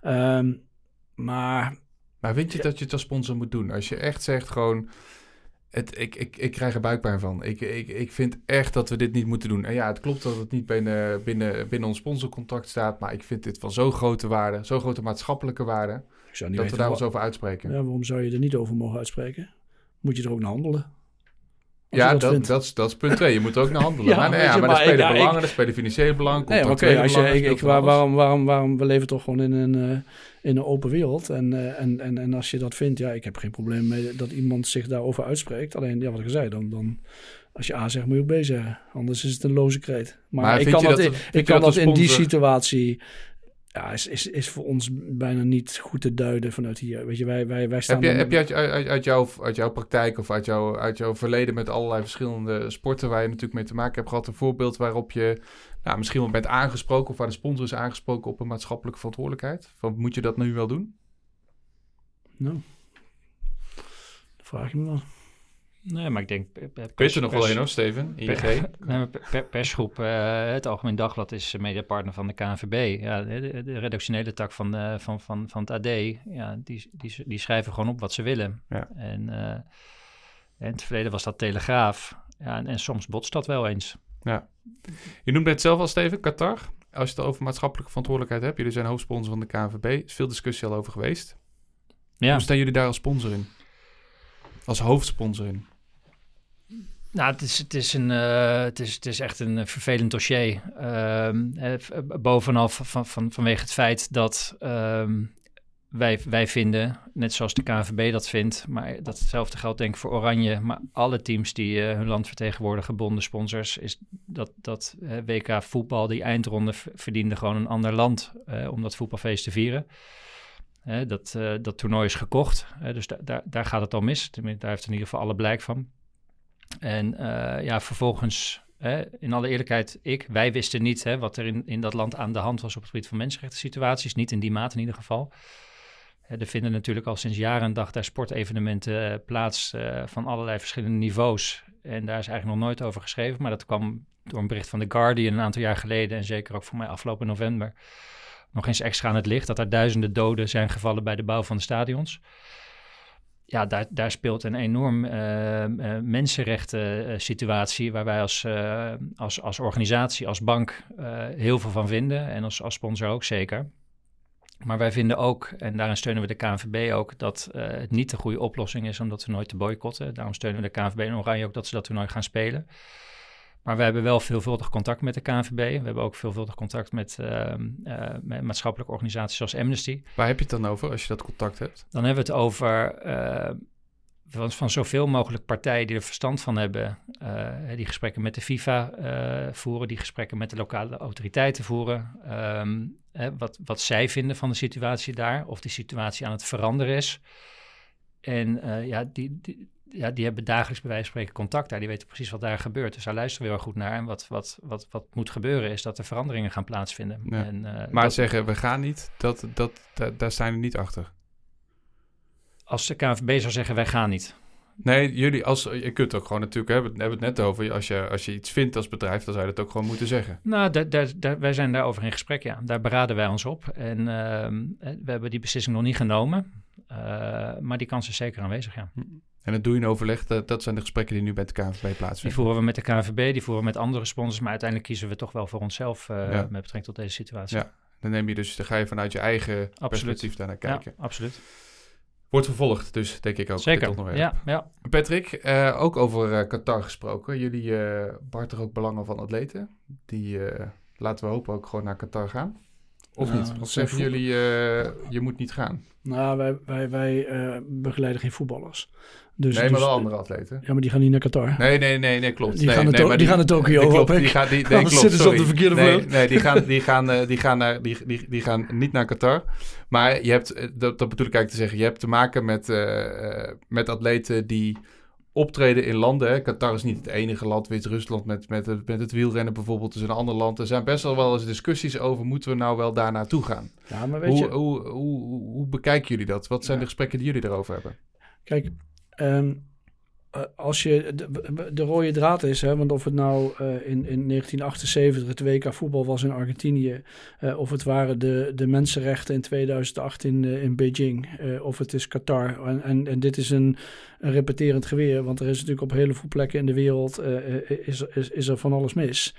Ehm, maar Maar vind je dat je het als sponsor moet doen? Als je echt zegt gewoon... Het, ik, ik, ik krijg er buikpijn van. Ik, ik, ik vind echt dat we dit niet moeten doen. En ja, het klopt dat het niet binnen, binnen, binnen ons sponsorcontract staat. Maar ik vind dit van zo'n grote waarde. Zo'n grote maatschappelijke waarde. ik zou niet dat we daar ons over uitspreken. ja, waarom zou je er niet over mogen uitspreken? Moet je er ook naar handelen? Ja, dat, dat, is, dat is punt twee. Je moet er ook naar handelen. *laughs* Ja, maar, nee, ja, maar, maar er spelen ja, belangen, ik- er spelen financiële belangen. Nee, oké, als je, ik, ik, waar- waarom, waarom, waarom, we leven toch gewoon in een, eh, in een open wereld. En, eh, en, en, en als je dat vindt, ja, ik heb geen probleem mee dat iemand zich daarover uitspreekt. Alleen, ja, wat ik zei, dan, dan als je A zegt, moet je ook B zeggen. Anders is het een loze kreet. Maar, Maar ik kan dat, in- ik kan dat in die situatie... Ja, is, is, is voor ons bijna niet goed te duiden vanuit hier. Weet je, wij, wij, wij staan... Heb je, heb je uit, uit, uit, jouw, uit jouw praktijk of uit, jouw uit jouw verleden met allerlei verschillende sporten waar je natuurlijk mee te maken hebt gehad, een voorbeeld waarop je nou, misschien wel bent aangesproken of waar de sponsor is aangesproken op een maatschappelijke verantwoordelijkheid? Van, moet je dat nu wel doen? Nou, vraag je me dan. Nee, maar ik denk... Weet er nog wel een hoor, Steven? ING? *laughs* nee, per, persgroep, uh, het Algemeen Dagblad is mediapartner van de KNVB. Ja, de, de redactionele tak van, uh, van, van, van het AD, ja, die, die, die schrijven gewoon op wat ze willen. Ja. En uh, in het verleden was dat Telegraaf. Ja, en, en, soms botst dat wel eens. Ja. Je noemde het zelf al, Steven, Qatar. Als je het over maatschappelijke verantwoordelijkheid hebt. Jullie zijn hoofdsponsor van de KNVB. Er is veel discussie al over geweest. Ja. Hoe staan jullie daar als sponsor in? Als hoofdsponsor in? Nou, het is, het, is een, uh, het, is, het is echt een vervelend dossier. Uh, bovenaf van, van, vanwege het feit dat uh, wij, wij vinden, net zoals de KNVB dat vindt, maar datzelfde geldt denk ik voor Oranje, maar alle teams die hun land vertegenwoordigen, bonden, sponsors, is dat, dat WK voetbal, die eindronde, verdiende gewoon een ander land om dat voetbalfeest te vieren. dat, dat toernooi is gekocht, dus da daar, daar gaat het al mis. Daar heeft in ieder geval alle blijk van. En uh, ja, vervolgens, in alle eerlijkheid, ik, wij wisten niet hè, wat er in, in dat land aan de hand was op het gebied van mensenrechten situaties. Niet in die mate in ieder geval. er vinden natuurlijk al sinds jaren en dag daar sportevenementen uh, plaats uh, van allerlei verschillende niveaus. En daar is eigenlijk nog nooit over geschreven. Maar dat kwam door een bericht van The Guardian een aantal jaar geleden. En zeker ook voor mij afgelopen november. Nog eens extra aan het licht dat er duizenden doden zijn gevallen bij de bouw van de stadions ja, daar, daar speelt een enorm uh, mensenrechten situatie waar wij als, als, als organisatie, als bank heel veel van vinden en als, als sponsor ook zeker. Maar wij vinden ook, en daarin steunen we de KNVB ook, dat het niet de goede oplossing is om dat nooit te boycotten. Daarom steunen we de KNVB en Oranje ook dat ze dat toernooi gaan spelen. Maar we hebben wel veelvuldig contact met de KNVB. We hebben ook veelvuldig contact met, uh, uh, met maatschappelijke organisaties zoals Amnesty. Waar heb je het dan over als je dat contact hebt? Dan hebben we het over uh, van, van zoveel mogelijk partijen die er verstand van hebben. die gesprekken met de FIFA voeren, die gesprekken met de lokale autoriteiten voeren. Um, wat, wat zij vinden van de situatie daar, of die situatie aan het veranderen is. En ja, die, die ja, die hebben dagelijks bij wijze van spreken contact daar. Die weten precies wat daar gebeurt. Dus daar luisteren we heel goed naar. En wat, wat, wat, wat moet gebeuren is dat er veranderingen gaan plaatsvinden. En, uh, maar zeggen we gaan niet, dat, dat, dat, daar zijn we niet achter. Als de KNVB zou zeggen wij gaan niet. Nee, jullie als je kunt ook gewoon natuurlijk hebben, hebben het net over als je als je iets vindt als bedrijf, dan zou je dat ook gewoon moeten zeggen. Nou, daar, daar, daar, wij zijn daarover in gesprek, ja. Daar beraden wij ons op en uh, we hebben die beslissing nog niet genomen, uh, maar die kans is zeker aanwezig, ja. Hm. En dat doe je in overleg, dat, dat zijn de gesprekken die nu met de KNVB plaatsvinden. Die voeren we met de KNVB, die voeren we met andere sponsors, maar uiteindelijk kiezen we toch wel voor onszelf uh, met betrekking tot deze situatie. Ja, dan neem je dus, dan ga je vanuit je eigen absoluut. perspectief daarnaar kijken. Ja, absoluut. Wordt vervolgd, dus denk ik ook. Zeker, ja, ja. Patrick, uh, ook over uh, Qatar gesproken. Jullie uh, barter ook belangen van atleten. Die, laten we hopen, ook gewoon naar Qatar gaan. Of niet? Of zeggen jullie, je moet niet gaan? Nou, wij, wij, wij begeleiden geen voetballers. Dus, nee, maar dus, wel andere atleten. Ja, maar die gaan niet naar Qatar. Nee, nee, nee, nee klopt. Die, nee, gaan, nee, die, die, gaan naar Tokio, klopt, die gaan, die, *laughs* nee, klopt, zitten ze op de verkeerde nee, nee, die gaan, *laughs* die, gaan, die, gaan naar, die, die, die gaan niet naar Qatar. Maar je hebt, dat, dat bedoel ik eigenlijk te zeggen, je hebt te maken met, uh, met atleten die optreden in landen. Hè. Qatar is niet het enige land, Wit-Rusland met, met, het, met het wielrennen bijvoorbeeld is een ander land. Er zijn best wel wel eens discussies over, moeten we nou wel daar naartoe gaan? Ja, maar weet hoe, je... Hoe, hoe, hoe, hoe bekijken jullie dat? Wat zijn ja. de gesprekken die jullie erover hebben? Kijk, um, uh, als je de, de, rode draad is, hè, want of het nou uh, in, in 1978 het WK voetbal was in Argentinië, uh, of het waren de, de mensenrechten in 2008 in, in Beijing, of het is Qatar. En, en, dit is een, een repeterend geweer, want er is natuurlijk op heel veel plekken in de wereld is, is, is er van alles mis.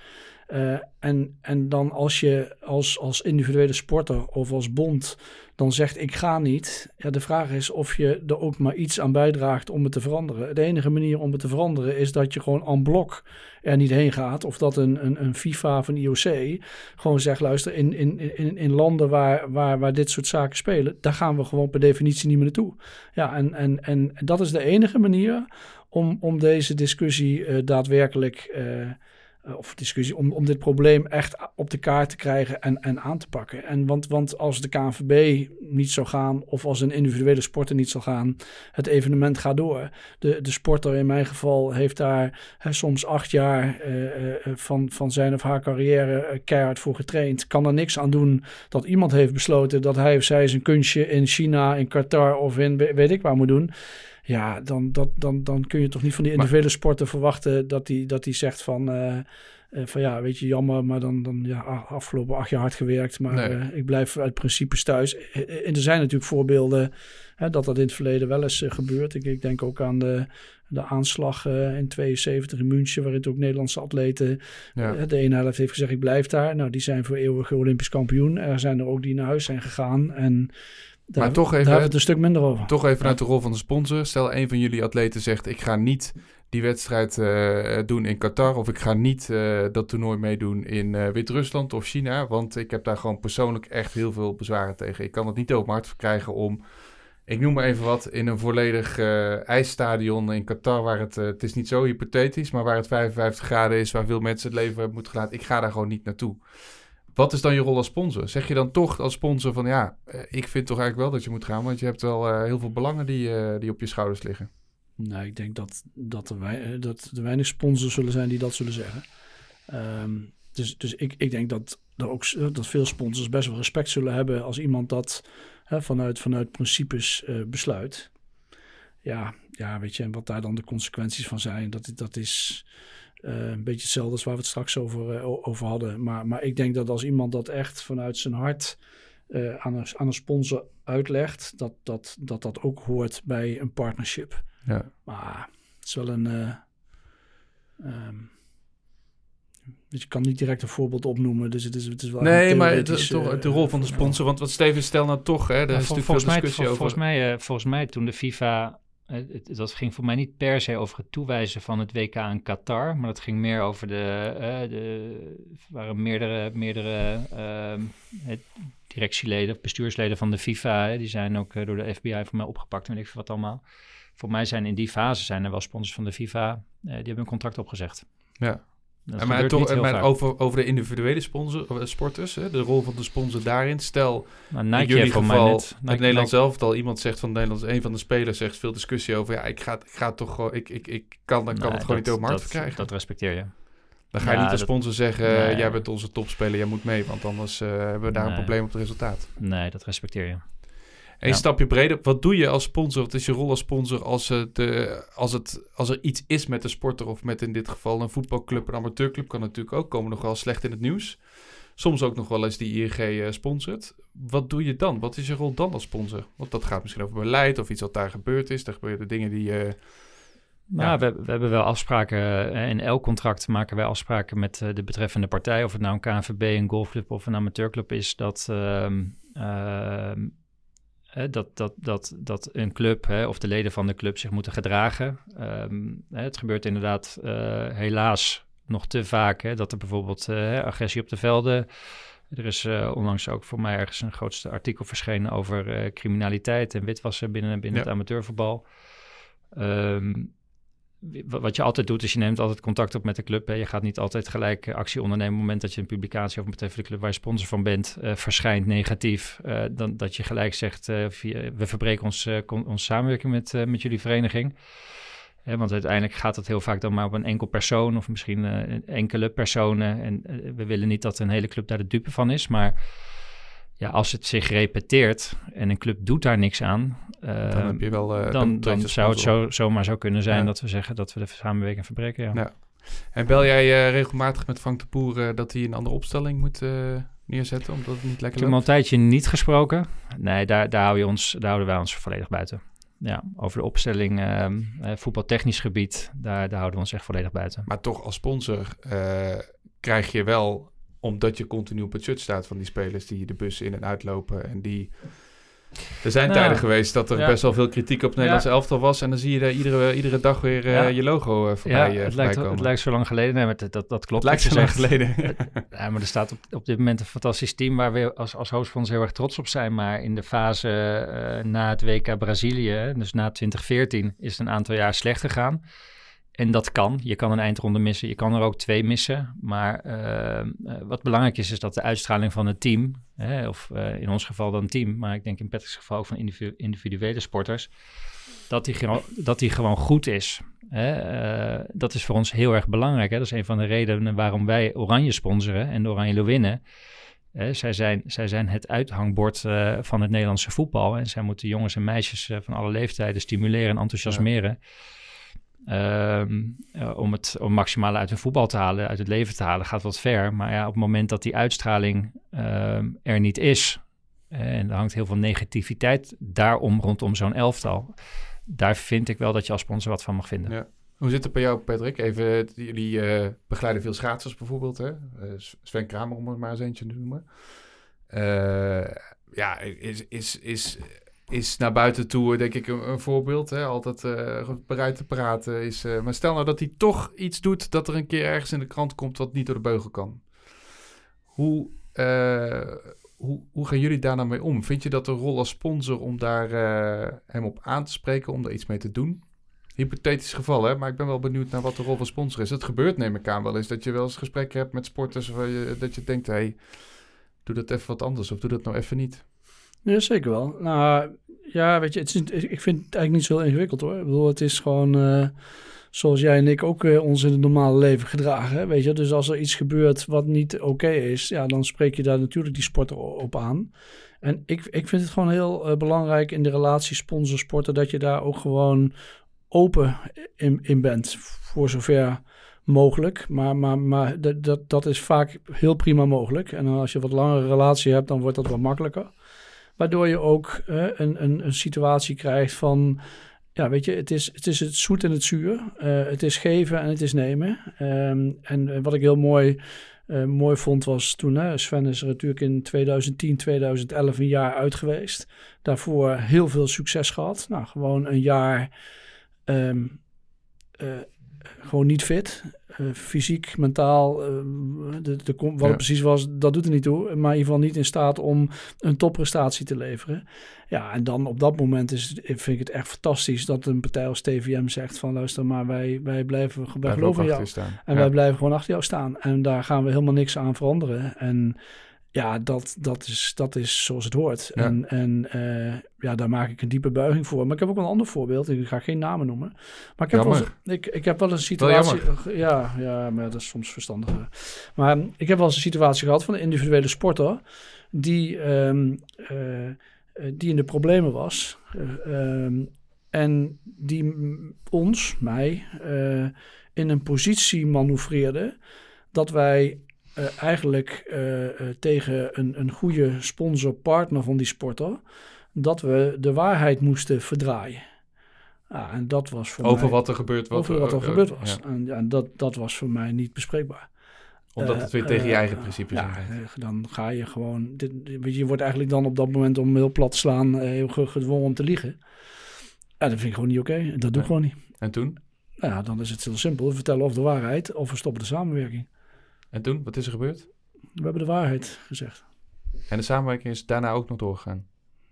Uh, en, en dan als je als, als individuele sporter of als bond dan zegt ik ga niet. Ja, de vraag is of je er ook maar iets aan bijdraagt om het te veranderen. De enige manier om het te veranderen is dat je gewoon en blok er niet heen gaat. Of dat een, een, een FIFA of een IOC gewoon zegt luister in, in, in, in landen waar, waar, waar dit soort zaken spelen. Daar gaan we gewoon per definitie niet meer naartoe. Ja, en, en, en dat is de enige manier om, om deze discussie uh, daadwerkelijk... Uh, uh, of discussie om, om dit probleem echt op de kaart te krijgen en, en aan te pakken. En want, want als de KNVB niet zou gaan of als een individuele sporter niet zal gaan, het evenement gaat door. De, de sporter in mijn geval heeft daar hè, soms acht jaar uh, uh, van, van zijn of haar carrière keihard voor getraind. Kan er niks aan doen dat iemand heeft besloten dat hij of zij zijn kunstje in China, in Qatar of in weet ik waar moet doen. Ja, dan, dat, dan, dan kun je toch niet van die individuele sporten verwachten dat hij dat die zegt van, uh, van ja, weet je, jammer, maar dan, dan ja, afgelopen acht jaar hard gewerkt, maar nee. ik blijf uit principes thuis. En er zijn natuurlijk voorbeelden hè, dat dat in het verleden wel eens gebeurt. Ik, ik denk ook aan de, de aanslag in 72 in München, waarin ook Nederlandse atleten ja. de ene helft heeft gezegd ik blijf daar. Nou, die zijn voor eeuwig Olympisch kampioen. Er zijn er ook die naar huis zijn gegaan en daar, maar toch even, daar hebben we het een stuk minder over. Toch even uit de rol van de sponsor. Stel, een van jullie atleten zegt: Ik ga niet die wedstrijd uh, doen in Qatar. Of ik ga niet uh, dat toernooi meedoen in uh, Wit-Rusland of China. Want ik heb daar gewoon persoonlijk echt heel veel bezwaren tegen. Ik kan het niet op mijn hart verkrijgen om. Ik noem maar even wat. In een volledig ijsstadion in Qatar. Waar het. het is niet zo hypothetisch. Maar waar het 55 graden is. Waar veel mensen het leven hebben moeten gelaten. Ik ga daar gewoon niet naartoe. Wat is dan je rol als sponsor? Zeg je dan toch als sponsor van ja, eh, ik vind toch eigenlijk wel dat je moet gaan, want je hebt wel uh, heel veel belangen die, uh, die op je schouders liggen. Nou, ik denk dat, dat, er, dat weinig sponsors zullen zijn die dat zullen zeggen. Um, dus dus ik, ik denk dat, er ook, dat veel sponsors best wel respect zullen hebben als iemand dat hè, vanuit, vanuit principes besluit. Ja, ja, weet je, en wat daar dan de consequenties van zijn, dat, dat is een beetje hetzelfde als waar we het straks over, uh, over hadden. Maar, maar ik denk dat als iemand dat echt vanuit zijn hart uh, aan, een, aan een sponsor uitlegt, dat dat, dat dat ook hoort bij een partnership. Ja. Maar het is wel een. Um, dus je kan niet direct een voorbeeld opnoemen, dus het is, het is wel. Nee, maar het is toch de rol van de sponsor. Want wat Steven stel nou toch, hè, daar is natuurlijk volgens veel discussie mij, over. Volgens mij, volgens mij toen de FIFA het, dat ging voor mij niet per se over het toewijzen van het WK aan Qatar, maar het ging meer over de. Uh, de waren meerdere, meerdere uh, directieleden, bestuursleden van de FIFA. Hè, die zijn ook uh, door de FBI voor mij opgepakt en weet ik wat allemaal. Voor mij zijn in die fase zijn er wel sponsors van de FIFA. die hebben een contract opgezegd. Ja. En maar toch, en maar over, over de individuele sponsor, sporters, hè, de rol van de sponsor daarin. Stel, maar Nike in jullie geval, net, Nike, het Nederlands zelf al iemand zegt van Nederlands, een van de spelers zegt veel discussie over, ja, ik ga, ik ga toch gewoon, ik, ik, ik kan, kan nee, het gewoon niet over markt krijgen. Dat respecteer je. Dan ga je ja, niet als sponsor zeggen, nee. jij bent onze topspeler, jij moet mee, want anders uh, hebben we daar nee. een probleem op het resultaat. Nee, dat respecteer je. Een ja. stapje breder. Wat doe je als sponsor? Wat is je rol als sponsor als, het, uh, als, het, als er iets is met de sporter of met in dit geval een voetbalclub, een amateurclub kan natuurlijk ook komen nog wel slecht in het nieuws. Soms ook nog wel eens die ING uh, sponsort. Wat doe je dan? Wat is je rol dan als sponsor? Want dat gaat misschien over beleid of iets wat daar gebeurd is. Daar gebeuren dingen die... Uh, nou, ja. we, we, hebben wel afspraken. In elk contract maken wij afspraken met de betreffende partij. Of het nou een KNVB, een golfclub of een amateurclub is. Dat... Uh, dat, dat, dat, dat een club hè, of de leden van de club zich moeten gedragen. Um, hè, het gebeurt inderdaad uh, helaas nog te vaak hè, dat er bijvoorbeeld uh, agressie op de velden. Er is uh, onlangs ook voor mij ergens een grootste artikel verschenen over criminaliteit en witwassen binnen, binnen ja. het amateurvoetbal. Um, wat je altijd doet, is je neemt altijd contact op met de club. Hè. Je gaat niet altijd gelijk actie ondernemen op het moment dat je een publicatie over betreffende club waar je sponsor van bent, uh, verschijnt negatief. Uh, dan dat je gelijk zegt, we verbreken ons, onze samenwerking met, met jullie vereniging. want uiteindelijk gaat het heel vaak dan maar op een enkel persoon of misschien enkele personen. En we willen niet dat een hele club daar de dupe van is, maar ja, als het zich repeteert en een club doet daar niks aan, uh, dan, heb je wel, uh, dan, zou het zo, zomaar zo kunnen zijn ja. dat we zeggen dat we de samenwerking verbreken. Ja. ja. En bel jij uh, regelmatig met Frank de Poer dat hij een andere opstelling moet neerzetten, omdat het niet lekker Ik heb hem al een tijdje niet gesproken. Nee, daar, daar, hou je ons, daar houden wij ons volledig buiten. Ja, over de opstelling, ehm, voetbaltechnisch gebied, daar, daar houden we ons echt volledig buiten. Maar toch als sponsor krijg je wel omdat je continu op het shirt staat van die spelers die de bus in en uitlopen en die... Er zijn nou, tijden geweest dat er ja. best wel veel kritiek op het Nederlands ja. elftal was. En dan zie je daar iedere, iedere dag weer uh, ja. je logo uh, voorbij, ja, het, lijkt, komen. het lijkt zo lang geleden. Nee, maar dat, dat, dat klopt. Het lijkt zo lang geleden. *laughs* ja, maar er staat op, op dit moment een fantastisch team waar we als, als hoofdfonds heel erg trots op zijn. Maar in de fase na het WK Brazilië, dus na 2014, is het een aantal jaar slecht gegaan. En dat kan. Je kan een eindronde missen. Je kan er ook twee missen. Maar uh, wat belangrijk is, is dat de uitstraling van het team, hè, of uh, in ons geval dan team, maar ik denk in Patrick's geval ook van individu individuele sporters, dat die, dat die gewoon goed is. Hè. dat is voor ons heel erg belangrijk. Hè. Dat is een van de redenen waarom wij Oranje sponsoren en Oranje Leeuwinnen zij, zijn, zij zijn het uithangbord van het Nederlandse voetbal. En zij moeten jongens en meisjes van alle leeftijden stimuleren en enthousiasmeren. Um, uh, om het om maximaal uit hun voetbal te halen, uit het leven te halen, gaat wat ver. Maar ja, op het moment dat die uitstraling ehm, er niet is, en er hangt heel veel negativiteit daarom rondom zo'n elftal, daar vind ik wel dat je als sponsor wat van mag vinden. Ja. Hoe zit het bij jou, Patrick? Even, jullie uh, begeleiden veel schaatsers bijvoorbeeld. Hè? Sven Kramer, om het maar eens eentje te noemen. Ja, is, is, is, is naar buiten toe, denk ik, een, voorbeeld. Hè? Altijd bereid te praten. Is, maar stel nou dat hij toch iets doet dat er een keer ergens in de krant komt wat niet door de beugel kan. Hoe, hoe, hoe gaan jullie daar nou mee om? Vind je dat een rol als sponsor om daar hem op aan te spreken, om daar iets mee te doen? hypothetisch geval, hè? maar ik ben wel benieuwd naar wat de rol van sponsor is. Het gebeurt, neem ik aan, wel eens dat je wel eens gesprekken hebt met sporters waar je, dat je denkt, hey, doe dat even wat anders of doe dat nou even niet. Ja, zeker wel. Nou, ja, weet je, het is, ik vind het eigenlijk niet zo ingewikkeld hoor. Ik bedoel, het is gewoon uh, zoals jij en ik ook uh, ons in het normale leven gedragen, weet je. Dus als er iets gebeurt wat niet oké is, ja, dan spreek je daar natuurlijk die sporter op aan. En ik, ik vind het gewoon heel uh, belangrijk in de relatie sponsor-sporter dat je daar ook gewoon open in, in bent, voor zover mogelijk. Maar, maar, maar dat, dat, dat is vaak heel prima mogelijk. En als je wat langere relatie hebt, dan wordt dat wat makkelijker. Waardoor je ook een, een, een situatie krijgt van... Ja, weet je, het is het, is het zoet en het zuur. Uh, het is geven en het is nemen. Um, en wat ik heel mooi, uh, mooi vond was toen... Hè, Sven is er natuurlijk in 2010, 2011 een jaar uit geweest. Daarvoor heel veel succes gehad. Nou, gewoon een jaar um, uh, gewoon niet fit. Uh, fysiek, mentaal, uh, de, de, wat ja. het precies was, dat doet er niet toe. Maar in ieder geval niet in staat om een topprestatie te leveren. Ja, en dan op dat moment is, vind ik het echt fantastisch dat een partij als TVM zegt van luister maar, wij, wij blijven, wij geloven jou. Staan. En ja. wij blijven gewoon achter jou staan. En daar gaan we helemaal niks aan veranderen. En ja, dat, dat, is, dat is zoals het hoort. Ja. En, en uh, ja, daar maak ik een diepe buiging voor. Maar ik heb ook een ander voorbeeld. Ik ga geen namen noemen. Maar ik heb, wel, ik, ik heb wel een situatie... ja, ja, maar dat is soms verstandiger. Maar ik heb wel eens een situatie gehad van een individuele sporter... die, um, uh, die in de problemen was. Um, en die ons, mij, in een positie manoeuvreerde... dat wij uh, eigenlijk uh, uh, tegen een, een goede sponsor-partner van die sporter, dat we de waarheid moesten verdraaien. Ja, en dat was voor over mij, wat er gebeurd was. Over wat er gebeurd was. Ja. En, dat, dat was voor mij niet bespreekbaar. Omdat het weer tegen je eigen principes ja, dan ga je gewoon... Dit, je wordt eigenlijk dan op dat moment om heel plat te slaan... heel gedwongen om te liegen. Ja, dat vind ik gewoon niet oké. Okay. Dat doe ik gewoon niet. En toen? Nou ja, dan is het heel simpel. We vertellen of de waarheid of we stoppen de samenwerking. En toen, wat is er gebeurd? We hebben de waarheid gezegd. En de samenwerking is daarna ook nog doorgegaan?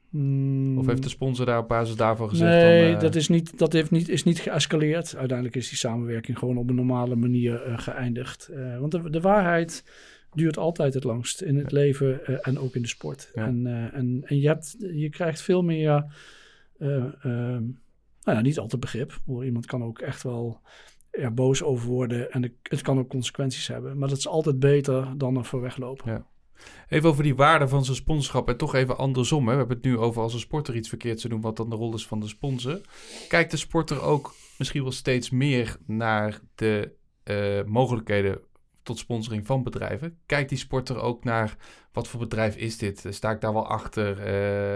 Mm. Of heeft de sponsor daar op basis daarvan gezegd? Nee, dan, uh... dat, is niet, dat heeft niet, is niet geëscaleerd. Uiteindelijk is die samenwerking gewoon op een normale manier uh, geëindigd. Uh, want de, de, waarheid duurt altijd het langst in het ja. leven en ook in de sport. Ja. En, en, en je, hebt, je krijgt veel meer, nou ja, niet altijd begrip. Iemand kan ook echt wel er boos over worden en het kan ook consequenties hebben. Maar dat is altijd beter dan er voor weglopen. Ja. Even over die waarde van zijn sponsorschap en toch even andersom. Hè. We hebben het nu over als een sporter iets verkeerd te doen, wat dan de rol is van de sponsor. Kijkt de sporter ook misschien wel steeds meer naar de uh, mogelijkheden tot sponsoring van bedrijven? Kijkt die sporter ook naar wat voor bedrijf is dit? Sta ik daar wel achter?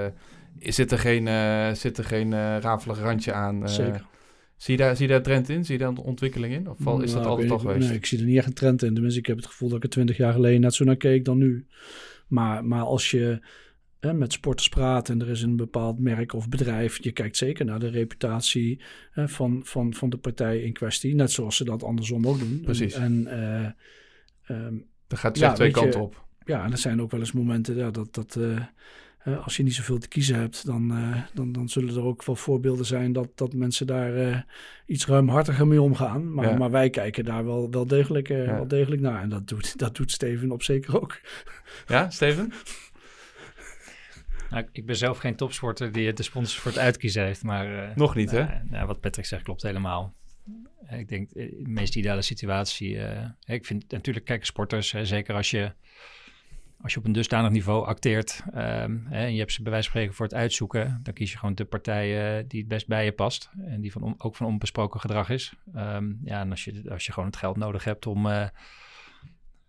Uh, zit er geen, uh, zit er geen rafelig randje aan? Zeker. Zie je, daar, zie je daar trend in? Zie je daar een ontwikkeling in? Of is nou, dat altijd al geweest? Nee, ik zie er niet echt een trend in. Tenminste, ik heb het gevoel dat ik er twintig jaar geleden net zo naar keek dan nu. Maar, maar als je hè, met sporters praat en er is een bepaald merk of bedrijf, je kijkt zeker naar de reputatie hè, van, van, van de partij in kwestie. Net zoals ze dat andersom ook doen. Precies. En, uh, um, dat gaat ja, twee kanten op. Ja, en er zijn ook wel eens momenten ja, dat... dat uh, uh, als je niet zoveel te kiezen hebt, dan, uh, dan, dan zullen er ook wel voorbeelden zijn dat, dat mensen daar uh, iets ruimhartiger mee omgaan. Maar, ja. maar wij kijken daar wel, wel, degelijk, ja. wel degelijk naar. En dat doet, dat doet Steven op zeker ook. *laughs* Ja, Steven? Nou, ik ben zelf geen topsporter die de sponsors voor het uitkiezen heeft. Maar, Nog niet, hè? Nou, wat Patrick zegt klopt helemaal. Ik denk, de meest ideale situatie. ik vind natuurlijk, kijken sporters, zeker als je als je op een dusdanig niveau acteert ehm, hè, en je hebt ze bij wijze van spreken voor het uitzoeken, dan kies je gewoon de partij uh, die het best bij je past en die van ook van onbesproken gedrag is. Um, ja, en als je, als je gewoon het geld nodig hebt om, uh,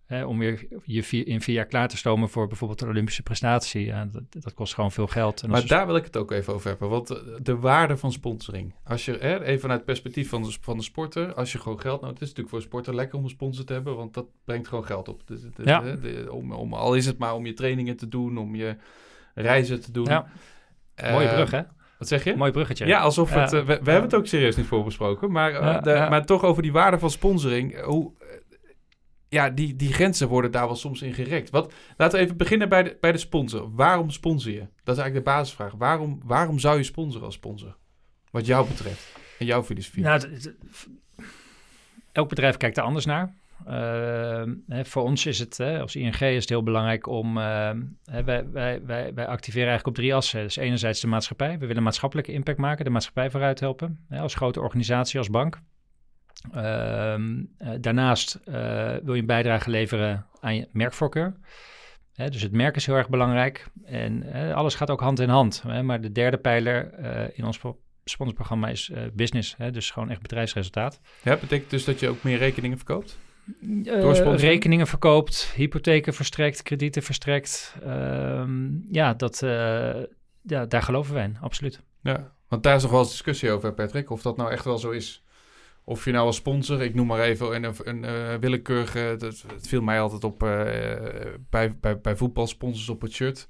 om weer je vier, in vier jaar klaar te stomen voor bijvoorbeeld een Olympische prestatie, ja, dat, dat, kost gewoon veel geld. En maar daar wil ik het ook even over hebben, want de waarde van sponsoring. Als je, hè, even vanuit het perspectief van de, van de sporter, als je gewoon geld nodig het is natuurlijk voor een sporter lekker om een sponsor te hebben, want dat brengt gewoon geld op. Dus, ja. de, om, om, al is het maar om je trainingen te doen, om je reizen te doen. Ja. Uh, Mooie brug, hè? Wat zeg je? Mooi bruggetje. Ja, alsof het... Uh, we, we hebben het ook serieus niet voorbesproken. Maar, uh, de, maar toch over die waarde van sponsoring. Hoe, ja, die, die grenzen worden daar wel soms in gerekt. Wat, laten we even beginnen bij de, bij de sponsor. Waarom sponsor je? Dat is eigenlijk de basisvraag. Waarom, waarom zou je sponsoren als sponsor? Wat jou betreft en jouw filosofie. Nou, elk bedrijf kijkt er anders naar. Hè, voor ons is het, als ING is het heel belangrijk om, hè, wij, wij, wij, wij activeren eigenlijk op drie assen. Dus enerzijds de maatschappij. We willen maatschappelijke impact maken, de maatschappij vooruit helpen. Als grote organisatie, als bank. Uh, daarnaast uh, wil je een bijdrage leveren aan je merkvoorkeur. Hè, dus het merk is heel erg belangrijk. En hè, alles gaat ook hand in hand. Hè, maar de derde pijler uh, in ons sponsorprogramma is business. dus gewoon echt bedrijfsresultaat. Ja, betekent dus dat je ook meer rekeningen verkoopt? rekeningen verkoopt, hypotheken verstrekt, kredieten verstrekt. Ehm, ja, dat, ja, daar geloven wij in, absoluut. Ja, want daar is nog wel eens discussie over, Patrick, of dat nou echt wel zo is. Of je nou als sponsor, ik noem maar even een, een, een uh, willekeurige, dat, het viel mij altijd op uh, bij, bij, bij voetbalsponsors op het shirt.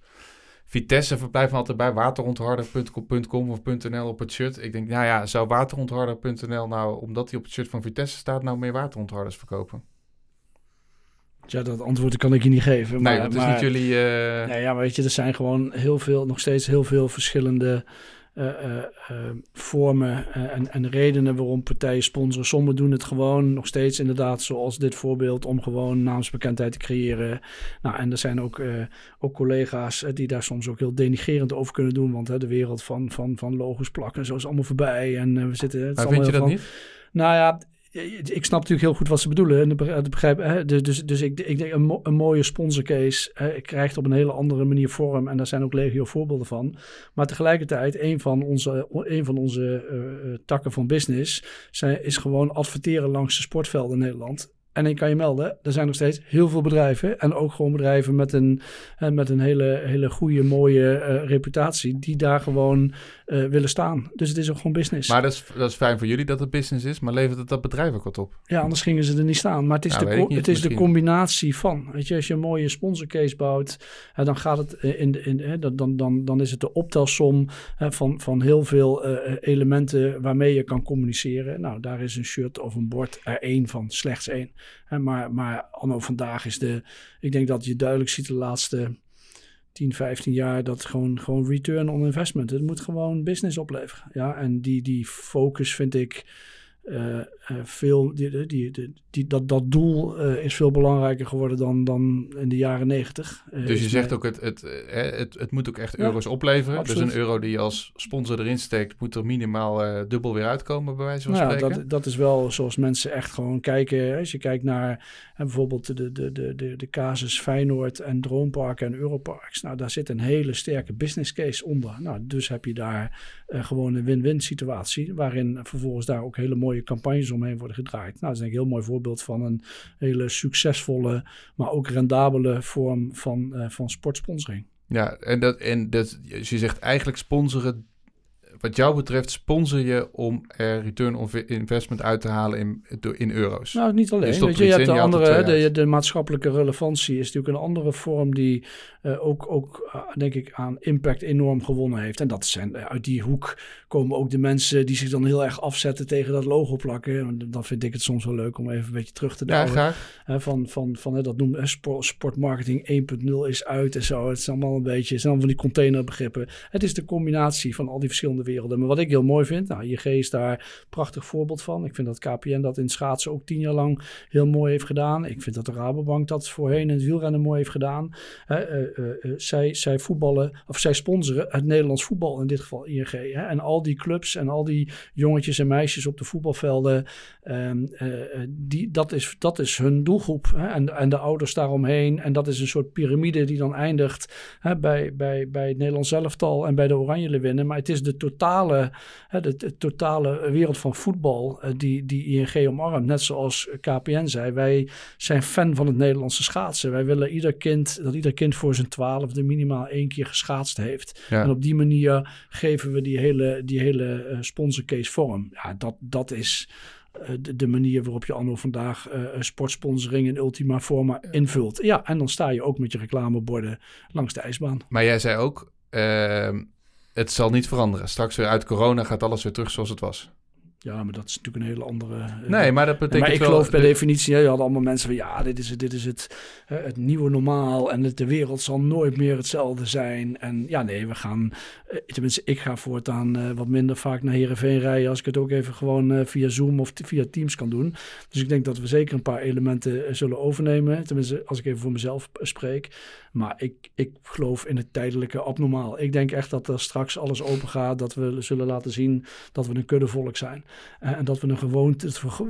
Vitesse verblijft me altijd bij waterontharder.com of .nl op het shirt. Ik denk, nou ja, zou waterontharder.nl nou, omdat hij op het shirt van Vitesse staat, nou meer waterontharders verkopen? Ja, dat antwoord kan ik je niet geven. Maar, nee, dat is niet jullie... Uh... Nee, ja, weet je, er zijn gewoon heel veel, nog steeds heel veel verschillende vormen en, en redenen waarom partijen sponsoren. Sommigen doen het gewoon nog steeds inderdaad zoals dit voorbeeld om gewoon naamsbekendheid te creëren. Nou, en er zijn ook, ook collega's die daar soms ook heel denigerend over kunnen doen, want de wereld van, van, van logos plakken zo is allemaal voorbij en we zitten... Het maar vind je dat van, niet? Nou ja, ik snap natuurlijk heel goed wat ze bedoelen. En dat begrijp, hè, dus, dus, dus ik, ik denk een, mooie sponsorcase hè, krijgt op een hele andere manier vorm. En daar zijn ook legio voorbeelden van. Maar tegelijkertijd, een van onze, een van onze uh, takken van business is gewoon adverteren langs de sportvelden in Nederland. En ik kan je melden, er zijn nog steeds heel veel bedrijven. En ook gewoon bedrijven met een, met een hele, hele goede, mooie reputatie. Die daar gewoon uh, willen staan. Dus het is ook gewoon business. Maar dat is, dat is fijn voor jullie dat het business is. Maar levert het dat bedrijf ook wat op? Ja, anders gingen ze er niet staan. Maar het is, de, niet, het is de combinatie van. Weet je, als je een mooie sponsorcase bouwt. Hè, dan gaat het in, de, in hè, dan, dan, dan is het de optelsom hè, van, van heel veel uh, elementen waarmee je kan communiceren. Nou, daar is een shirt of een bord er één van, slechts één. Maar, maar anno vandaag is de, ik denk dat je duidelijk ziet de laatste 10, 15 jaar dat gewoon, gewoon return on investment. Het moet gewoon business opleveren. Ja, en die, die focus vind ik uh, uh, veel, die, die, die, dat, dat doel uh, is veel belangrijker geworden dan, dan in de jaren negentig. dus je zegt ook, het, het, het, het moet ook echt euro's opleveren. Absoluut. Dus een euro die je als sponsor erin steekt, moet er minimaal dubbel weer uitkomen, bij wijze van nou, spreken. Dat, dat is wel zoals mensen echt gewoon kijken. Als je kijkt naar bijvoorbeeld de, de, de, de, de casus Feyenoord en Droomparken en Europarks. Nou, daar zit een hele sterke business case onder. Nou, dus heb je daar gewoon een win-win situatie, waarin vervolgens daar ook hele mooie mooie campagnes omheen worden gedraaid. Nou, dat is een heel mooi voorbeeld van een hele succesvolle, maar ook rendabele vorm van, uh, van sportsponsoring. Ja, en, dat, en dat, je zegt eigenlijk sponsoren wat jou betreft sponsor je om er return on investment uit te halen in, in euro's? Nou, niet alleen. Je, Weet je, je hebt de andere, de, de, maatschappelijke relevantie is natuurlijk een andere vorm die uh, ook, ook uh, denk ik, aan impact enorm gewonnen heeft. En dat zijn uh, uit die hoek komen ook de mensen die zich dan heel erg afzetten tegen dat logo plakken. Dan vind ik het soms wel leuk om even een beetje terug te douwen. Ja, graag. van, van, van, dat noemen sport, sportmarketing 1.0 is uit en zo. Het is allemaal een beetje, het zijn allemaal van die containerbegrippen. Het is de combinatie van al die verschillende werelden Maar wat ik heel mooi vind, nou, ING is daar een prachtig voorbeeld van. Ik vind dat KPN dat in schaatsen ook tien jaar lang heel mooi heeft gedaan. Ik vind dat de Rabobank dat voorheen in het wielrennen mooi heeft gedaan. zij, zij voetballen, of zij sponsoren het Nederlands voetbal, in dit geval ING. Hè? En al die clubs en al die jongetjes en meisjes op de voetbalvelden, um, die, dat, is, dat is hun doelgroep. Hè? En, en de ouders daaromheen. En dat is een soort piramide die dan eindigt bij, bij, bij het Nederlands elftal en bij de Oranje Leeuwinnen. Maar het is de totale, hè, de, totale wereld van voetbal uh, die, die ING omarmt. Net zoals KPN zei, wij zijn fan van het Nederlandse schaatsen. Wij willen ieder kind, dat ieder kind voor zijn twaalfde minimaal één keer geschaatst heeft. En op die manier geven we die hele, die hele uh, sponsorcase vorm. Ja, dat, dat is eh, de, de, manier waarop je anno vandaag uh, sportsponsoring in ultima forma invult. Ja, en dan sta je ook met je reclameborden langs de ijsbaan. Maar jij zei ook, uh, het zal niet veranderen. Straks weer uit corona gaat alles weer terug zoals het was. Ja, maar dat is natuurlijk een hele andere... Eh, nee, maar dat betekent Maar ik wel, geloof per definitie... Je had allemaal mensen van... Ja, dit is, dit is het, het nieuwe normaal. En het, de wereld zal nooit meer hetzelfde zijn. En ja, nee, we gaan... Eh, tenminste, ik ga voortaan uh, wat minder vaak naar Heerenveen rijden... als ik het ook even gewoon via Zoom of via Teams kan doen. Dus ik denk dat we zeker een paar elementen zullen overnemen. Tenminste, als ik even voor mezelf spreek. Maar ik, ik geloof in het tijdelijke abnormaal. Ik denk echt dat er straks alles open gaat. Dat we zullen laten zien dat we een kuddevolk zijn. Uh, en dat we, een gewoonte,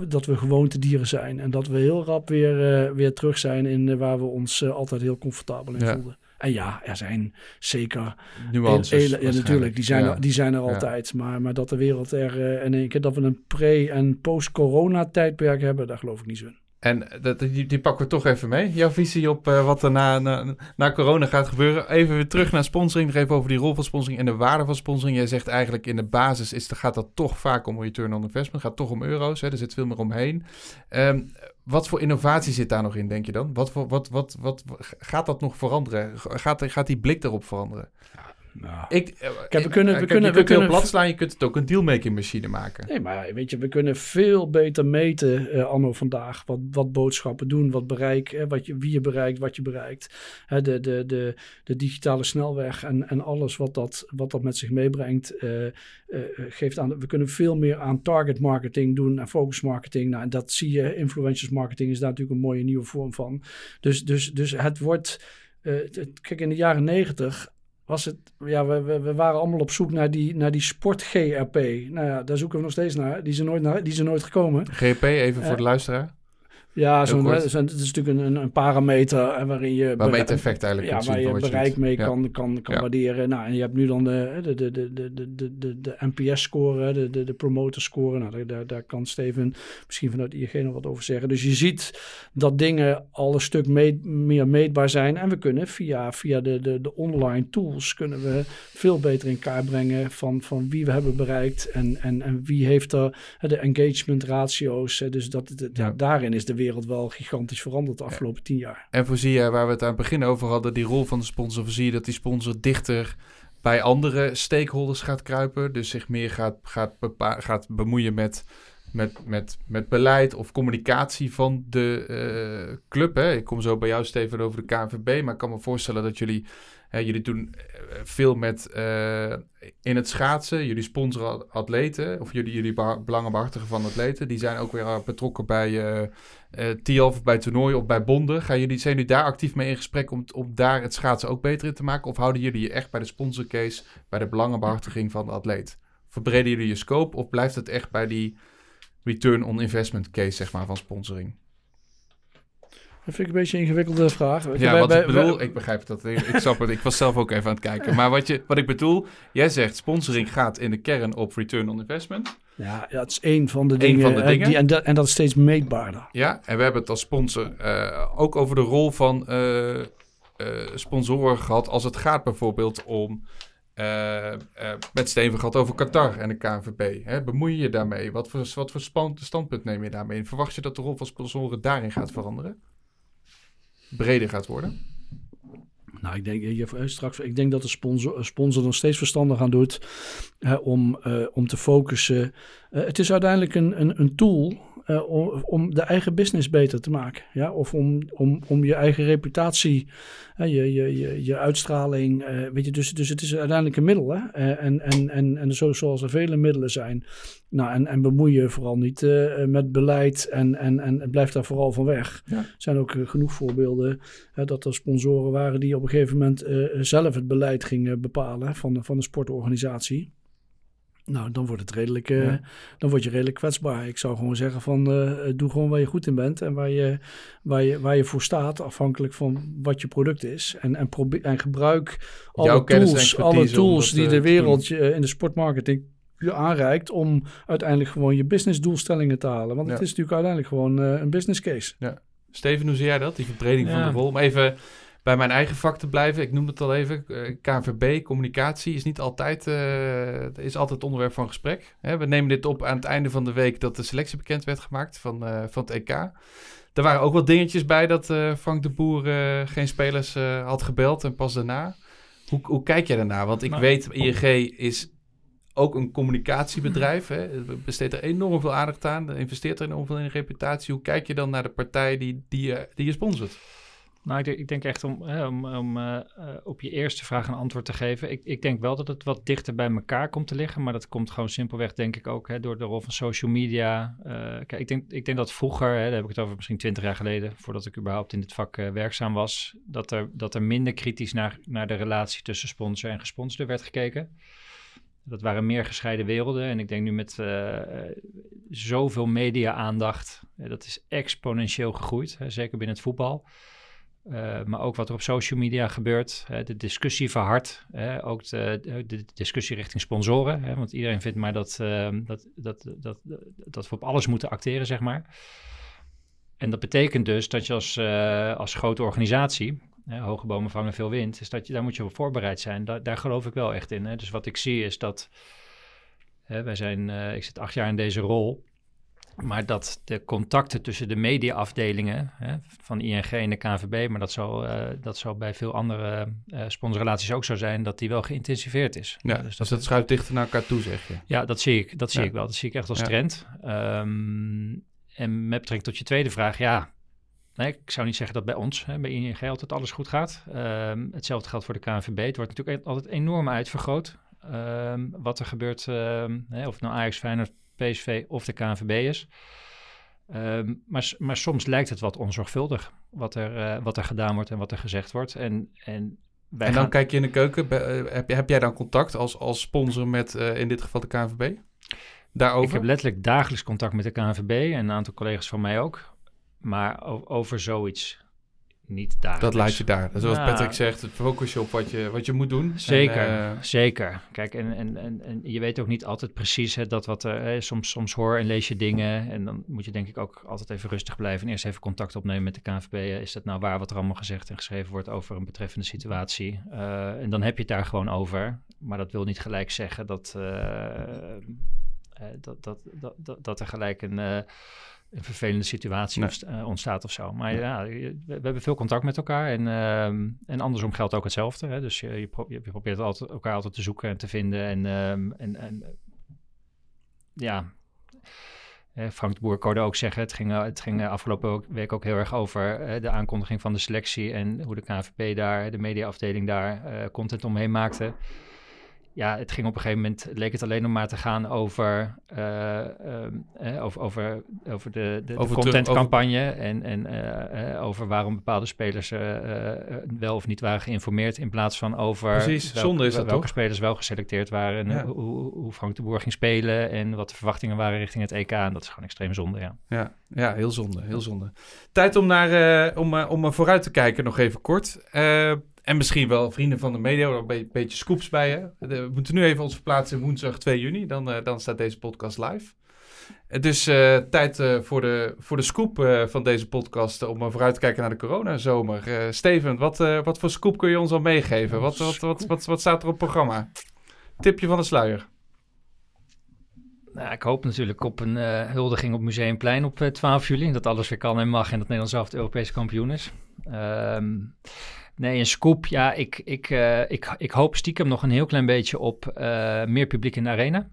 dat we gewoontedieren zijn. En dat we heel rap weer, uh, weer terug zijn in uh, waar we ons altijd heel comfortabel in ja. voelden. En ja, er zijn zeker nuances. ja, natuurlijk, die zijn, ja. er, die zijn er altijd. Ja. Maar, maar dat de wereld er in één keer dat we een pre- en post-corona tijdperk hebben, daar geloof ik niet zo in. En dat, die, pakken we toch even mee. Jouw visie op uh, wat er na, na, na, corona gaat gebeuren. Even weer terug naar sponsoring. Nog even over die rol van sponsoring en de waarde van sponsoring. Jij zegt eigenlijk in de basis is, gaat dat toch vaak om return on investment. Gaat toch om euro's. Hè? Er zit veel meer omheen. Um, wat voor innovatie zit daar nog in, denk je dan? Wat, wat, wat, wat, gaat dat nog veranderen? Gaat, gaat die blik daarop veranderen? Nou, ik, kijk, we kunnen, we je kunnen, kunt we kunnen heel plat slaan, je kunt het ook een dealmaking machine maken. Nee, maar weet je, we kunnen veel beter meten uh, anno vandaag wat, wat boodschappen doen, wat bereik, eh, wat je, wie je bereikt, wat je bereikt. Hè, de, de, de, de digitale snelweg en, en alles wat dat, wat dat met zich meebrengt, uh, geeft aan. We kunnen veel meer aan target marketing doen en focus marketing. Nou, en dat zie je, influencers marketing is daar natuurlijk een mooie nieuwe vorm van. Dus, dus, dus het wordt. kijk, in de jaren negentig was het, ja, we, we, we, waren allemaal op zoek naar die, naar die sport-GRP. Nou ja, daar zoeken we nog steeds naar. Die zijn nooit, naar, die zijn nooit gekomen. GRP, even voor uh, de luisteraar. Ja, zo'n, het is natuurlijk een, een parameter waarin je... Waarmee het effect eigenlijk Ja, waar je bereik mee kan, kan, kan ja. waarderen. Nou, en je hebt nu dan de, de, de, de, de, de, de, de NPS-score, de, de, de promoter-score. Nou, daar, daar kan Steven misschien vanuit ING nog wat over zeggen. Dus je ziet dat dingen al een stuk meet, meer meetbaar zijn. En we kunnen via, via de, de, de online tools kunnen we veel beter in kaart brengen van, van wie we hebben bereikt en, en, en wie heeft er de engagement ratio's. Dus dat, de, ja. daarin is de wereld wel gigantisch veranderd de afgelopen tien jaar. En voorzie je, waar we het aan het begin over hadden, die rol van de sponsor, voorzie je dat die sponsor dichter bij andere stakeholders gaat kruipen. Dus zich meer gaat, gaat, gaat bemoeien met, met, met, met beleid of communicatie van de uh, club. Hè. Ik kom zo bij jou, Steven, over de KNVB. Maar ik kan me voorstellen dat jullie Hè, jullie doen veel met uh, in het schaatsen. Jullie sponsoren atleten. Of jullie, jullie van atleten. Die zijn ook weer betrokken bij uh, uh, TIAF, bij toernooien of bij bonden. Gaan jullie, zijn jullie daar actief mee in gesprek om, om daar het schaatsen ook beter in te maken? Of houden jullie je echt bij de sponsorcase, bij de belangenbehartiging van de atleet? Verbreden jullie je scope of blijft het echt bij die return on investment case zeg maar, van sponsoring? Dat vind ik een beetje een ingewikkelde vraag. Ja, wat ik bedoel, ik begrijp dat. Ik, ik snap het. Ik was zelf ook even aan het kijken. Maar wat, je, wat ik bedoel, jij zegt sponsoring gaat in de kern op return on investment. Ja, dat is één van de dingen. Van de dingen. Die, en, dat, en dat is steeds meetbaarder. Ja, en we hebben het als sponsor uh, ook over de rol van uh, uh, sponsoren gehad als het gaat bijvoorbeeld om... met Steven gehad over Qatar en de KNVB. Hè? Bemoei je je daarmee? Wat voor, wat voor standpunt neem je daarmee in? Verwacht je dat de rol van sponsoren daarin gaat veranderen? breder gaat worden? Nou, ik denk, je, straks, ik denk dat de sponsor, sponsor nog steeds verstandig aan doet om, uh, om te focussen. Het is uiteindelijk een, een, een tool eh, om, de eigen business beter te maken. Ja? Of om, om, om je eigen reputatie, je, je, je, je uitstraling. Uh, weet je, dus, dus het is uiteindelijk een middel. Hè? en, en, en, en zo, zoals er vele middelen zijn. Nou, en, en bemoei je vooral niet met beleid en, en, en blijf daar vooral van weg. Er zijn ook genoeg voorbeelden dat er sponsoren waren die op een gegeven moment zelf het beleid gingen bepalen van, van de sportorganisatie. Nou, dan wordt het redelijk, uh, dan word je redelijk kwetsbaar. Ik zou gewoon zeggen van uh, doe gewoon waar je goed in bent en waar je, waar je, waar je voor staat, afhankelijk van wat je product is. En, en, probeer, en gebruik alle tools, alle tools die de wereld je, in de sportmarketing je aanreikt om uiteindelijk gewoon je businessdoelstellingen te halen. Want het is natuurlijk uiteindelijk gewoon uh, een business case. Ja. Steven, hoe zie jij dat? Die verbreding van de rol. Om even bij mijn eigen vak te blijven. Ik noem het al even. Eh, KNVB, communicatie is niet altijd, uh, is altijd onderwerp van gesprek. we nemen dit op aan het einde van de week dat de selectie bekend werd gemaakt van, uh, van het EK. Er waren ook wat dingetjes bij dat Frank de Boer geen spelers had gebeld en pas daarna. Hoe, hoe kijk jij daarna? Want ik nou, weet, ING is ook een communicatiebedrijf. Hè? Besteedt er enorm veel aandacht aan. Investeert er enorm veel in reputatie. Hoe kijk je dan naar de partij die, die, die je sponsort? Nou, ik, denk echt om, om, om uh, op je eerste vraag een antwoord te geven. Ik, ik, denk wel dat het wat dichter bij elkaar komt te liggen. Maar dat komt gewoon simpelweg, denk ik ook, hè, door de rol van social media. Uh, kijk, ik denk, ik denk dat vroeger, hè, daar heb ik het over misschien twintig jaar geleden, voordat ik überhaupt in dit vak werkzaam was, dat er, dat er minder kritisch naar, naar de relatie tussen sponsor en gesponsorde werd gekeken. Dat waren meer gescheiden werelden. En ik denk nu met zoveel media-aandacht, dat is exponentieel gegroeid, hè, zeker binnen het voetbal. Uh, maar ook wat er op social media gebeurt. Hè, de discussie verhardt. Ook de, de, discussie richting sponsoren. Hè, want iedereen vindt maar dat, uh, dat, dat, dat, dat we op alles moeten acteren, zeg maar. En dat betekent dus dat je als, uh, als grote organisatie, hè, hoge bomen vangen veel wind, is dat je, daar moet je op voorbereid zijn. Da daar geloof ik wel echt in. Hè. Dus wat ik zie is dat, hè, wij zijn, ik zit acht jaar in deze rol. Maar dat de contacten tussen de mediaafdelingen hè, van ING en de KNVB, maar dat zal, uh, dat zal bij veel andere uh, sponsorrelaties ook zo zijn, dat die wel geïntensiveerd is. Ja, dus, dat, dus schuift dichter naar elkaar toe, zeg je. Ja, dat zie ik, dat zie ik wel. Dat zie ik echt als trend. Um, en met betrekking tot je tweede vraag, ja, nee, ik zou niet zeggen dat bij ons, hè, bij ING altijd alles goed gaat. Um, hetzelfde geldt voor de KNVB. Het wordt natuurlijk altijd enorm uitvergroot. Um, wat er gebeurt, hè, of het nou Ajax, Feyenoord, PSV of de KNVB is. Um, maar, maar soms lijkt het wat onzorgvuldig wat er, uh, wat er gedaan wordt en wat er gezegd wordt. En, en, wij en dan kijk je in de keuken. Uh, heb, heb jij dan contact als, als sponsor met uh, in dit geval de KNVB? Daarover? Ik heb letterlijk dagelijks contact met de KNVB en een aantal collega's van mij ook. Maar over zoiets niet dagelijks. Dat laat je daar. Zoals Patrick zegt, focus je op wat je, wat je moet doen. Zeker, en, uh, zeker. Kijk, en, en, en, en, je weet ook niet altijd precies hè, dat wat er... Hè, soms, soms hoor en lees je dingen en dan moet je denk ik ook altijd even rustig blijven... en eerst even contact opnemen met de KNVB. Is dat nou waar wat er allemaal gezegd en geschreven wordt over een betreffende situatie? Uh, en dan heb je het daar gewoon over. Maar dat wil niet gelijk zeggen dat, uh, dat, dat, dat, dat, dat er gelijk een een vervelende situatie nee. uh, ontstaat of zo. Maar nee. ja, we, we, hebben veel contact met elkaar en, uh, en andersom geldt ook hetzelfde. Hè? Dus je, je, pro je, probeert altijd, elkaar altijd te zoeken en te vinden. En, um, en, en ja, Frank de Boer kon ook zeggen, het ging, het ging afgelopen week ook heel erg over de aankondiging van de selectie en hoe de KVP daar, de mediaafdeling daar, content omheen maakte ja, het ging op een gegeven moment, leek het alleen nog maar te gaan over, uh, uh, over, over, over de, de, over de contentcampagne en, en uh, over waarom bepaalde spelers wel of niet waren geïnformeerd in plaats van over Precies, welke, zonde is dat welke toch? spelers wel geselecteerd waren en ja. hoe, hoe Frank de Boer ging spelen en wat de verwachtingen waren richting het EK. En dat is gewoon extreem zonde, ja. Ja, ja heel zonde, heel zonde. Tijd om, naar, om, om vooruit te kijken nog even kort. En misschien wel vrienden van de media, er een beetje scoops bij je. We moeten nu even ons verplaatsen in woensdag 2 juni. Dan, uh, dan staat deze podcast live. Dus uh, tijd uh, voor, de, voor de scoop van deze podcast om vooruit te kijken naar de coronazomer. Steven, wat, wat voor scoop kun je ons al meegeven? Wat, wat, wat, wat, wat staat er op het programma? Tipje van de sluier. Nou, ik hoop natuurlijk op een huldiging op Museumplein op 12 juli. Dat alles weer kan en mag en dat Nederland zelf de Europese kampioen is. Ehm Nee, een scoop. Ja, ik, ik, uh, ik, ik hoop stiekem nog een heel klein beetje op uh, meer publiek in de arena.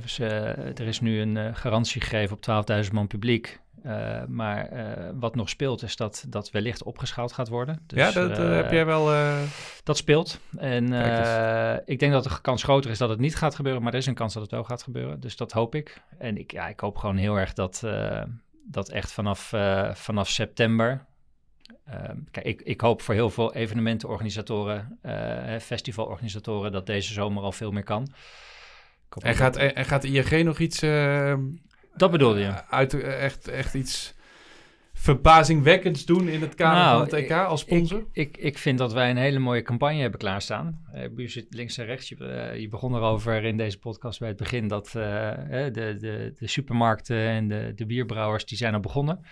Dus, eh, er is nu een eh, garantie gegeven op 12.000 man publiek. Eh, maar eh, wat nog speelt is dat dat wellicht opgeschaald gaat worden. Dus, ja, dat eh, eh, heb jij wel... eh, Dat speelt. En eh, ik denk dat de kans groter is dat het niet gaat gebeuren. Maar er is een kans dat het wel gaat gebeuren. Dus dat hoop ik. En ik, ja, ik hoop gewoon heel erg dat, eh, dat echt vanaf, eh, vanaf september... eh, kijk, ik, ik hoop voor heel veel evenementenorganisatoren, eh, festivalorganisatoren... dat deze zomer al veel meer kan. En, gaat, en, en gaat ING nog iets... eh, Dat bedoelde je? eh, Uit, echt, echt iets verbazingwekkends doen in het kader Nou, van het EK als sponsor? Ik, ik, ik vind dat wij een hele mooie campagne hebben klaarstaan. Uh, je zit links en rechts. Je, je begon erover in deze podcast bij het begin dat de, de, de supermarkten en de, de bierbrouwers die zijn al begonnen.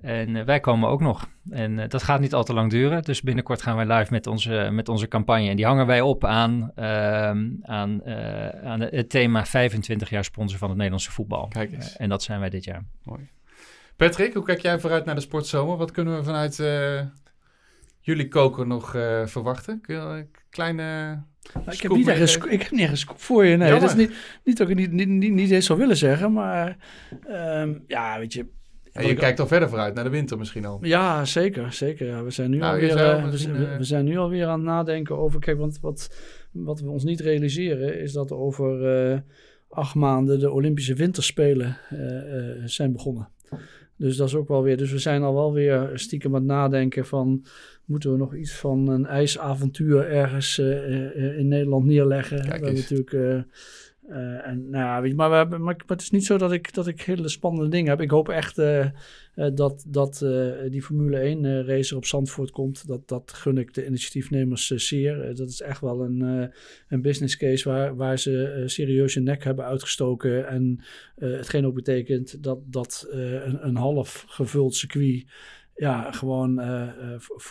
En eh, wij komen ook nog. En eh, dat gaat niet al te lang duren. Dus binnenkort gaan wij live met onze, met onze campagne. En die hangen wij op aan, ehm, aan, eh, aan het thema 25 jaar sponsor van het Nederlandse voetbal. Kijk eens. En dat zijn wij dit jaar. Patrick, hoe kijk jij vooruit naar de sportzomer? Wat kunnen we vanuit eh, jullie koker nog eh, verwachten? Kun je een kleine... Nou, ik, heb scoop niet echt ik heb niet echt een scoop voor je. Nee, dat is niet, niet dat ik het niet, niet, niet, niet eens zou willen zeggen. Maar ehm, ja, weet je. Ja, je kijkt al verder vooruit, naar de winter misschien al. Ja, zeker. zeker. Ja, we, zijn nu Nou, alweer, eh, we, zijn- eh, we zijn nu alweer aan het nadenken over... Kijk, want wat, wat we ons niet realiseren is dat over eh, acht maanden de Olympische Winterspelen eh, eh, zijn begonnen. Dus dat is ook wel weer... Dus we zijn al wel weer stiekem aan het nadenken van... Moeten we nog iets van een ijsavontuur ergens eh, eh, in Nederland neerleggen? Kijk we hebben natuurlijk... eh, en, nou maar, maar, het is niet zo dat ik, dat ik hele spannende dingen heb. Ik hoop echt eh, eh, dat, dat die Formule 1 eh, racer op Zandvoort komt. Dat, dat gun ik de initiatiefnemers zeer. Dat is echt wel een, een business case waar, waar ze serieus hun nek hebben uitgestoken. En hetgeen ook betekent dat, dat een, een half gevuld circuit ja, gewoon eh, eh,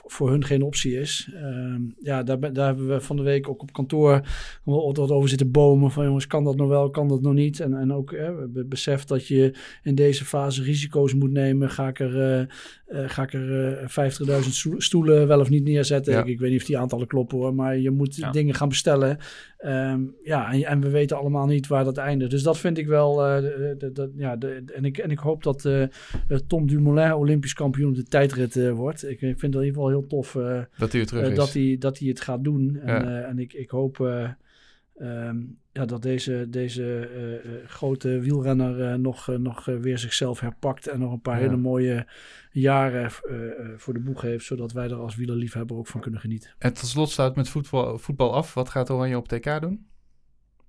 voor hun geen optie is. Ehm, ja, daar, daar hebben we van de week ook op kantoor wat over zitten bomen. Van jongens, kan dat nog wel, kan dat nog niet? En, en ook eh, be- besef dat je in deze fase risico's moet nemen. Ga ik er, eh, ga ik er eh 50.000 stoel- stoelen wel of niet neerzetten? Ja. Ik, ik weet niet of die aantallen kloppen hoor, maar je moet Ja. dingen gaan bestellen. Ehm, ja, en, en we weten allemaal niet waar dat eindigt. Dus dat vind ik wel. de- de- de- ja, de, en, ik, en ik hoop dat Tom Dumoulin Olympisch kampioen op de tijdrit eh, wordt. Ik, ik vind het in ieder geval heel tof eh, Dat hij terug eh, is. dat, hij, dat hij het gaat doen. En, Ja. en ik, ik hoop eh, ehm, ja, dat deze, deze grote wielrenner nog, nog weer zichzelf herpakt. En nog een paar Ja. hele mooie jaren voor de boeg heeft. Zodat wij er als wielerliefhebber ook van kunnen genieten. En tot slot sluit met voetbal, voetbal af. Wat gaat Oranje op TK doen?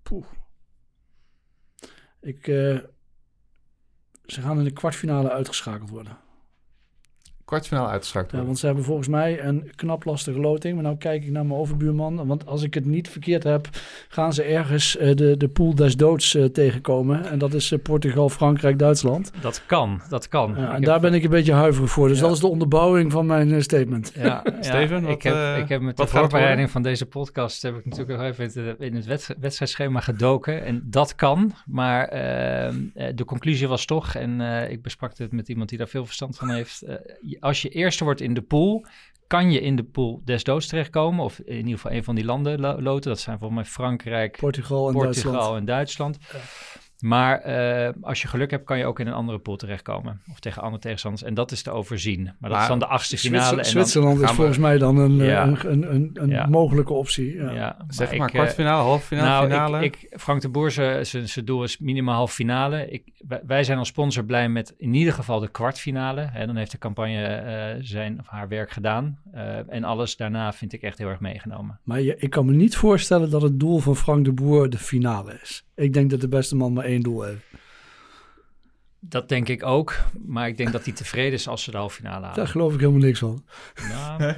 Poeh. Ik, ze gaan in de kwartfinale uitgeschakeld worden. Kwartfinale uitgeschakeld Ja, worden. want ze hebben volgens mij een knap lastige loting. Maar nou kijk ik naar mijn overbuurman. Want als ik het niet verkeerd heb, gaan ze ergens eh, de, de pool des doods eh, tegenkomen. En dat is eh, Portugal, Frankrijk, Duitsland. Dat kan, dat kan. Ja, en heb- daar ben ik een beetje huiverig voor. Dus Ja. dat is de onderbouwing van mijn statement. Ja, *laughs* Steven, ja, wat, ik, heb, ik heb met wat de voorbereiding van deze podcast heb ik natuurlijk nog even in het, in het wedst- wedstrijdschema gedoken. En dat kan, maar eh, eh, de conclusie was toch, en eh, ik besprak dit met iemand die daar veel verstand van heeft. Als je eerste wordt in de pool, kan je in de pool des doods terechtkomen. Of in ieder geval een van die landen lo- loten. Dat zijn volgens mij Frankrijk, Portugal en Portugal Duitsland. en Duitsland. Ja. Maar eh, als je geluk hebt, kan je ook in een andere pool terechtkomen. Of tegen andere tegenstanders. En dat is te overzien. Maar dat Maar is dan de achtste Zwitser- finale. En dan, Zwitserland is we- volgens mij dan een, Ja. een, een, een, een Ja. mogelijke optie. Ja. ja, Zeg maar eh, kwartfinale, halve finale, nou, finale. Ik, ik, Frank de Boer, zijn- doel is minimaal half finale. Ik, wij- zijn als sponsor blij met in ieder geval de kwartfinale. Hè, dan heeft de campagne eh, zijn of haar werk gedaan. Eh, en alles daarna vind ik echt heel erg meegenomen. Maar je, ik kan me niet voorstellen dat het doel van Frank de Boer de finale is. Ik denk dat de beste man maar één doel heeft. Dat denk ik ook. Maar ik denk dat hij tevreden is als ze de halve finale Daar halen. geloof ik helemaal niks van. Nou,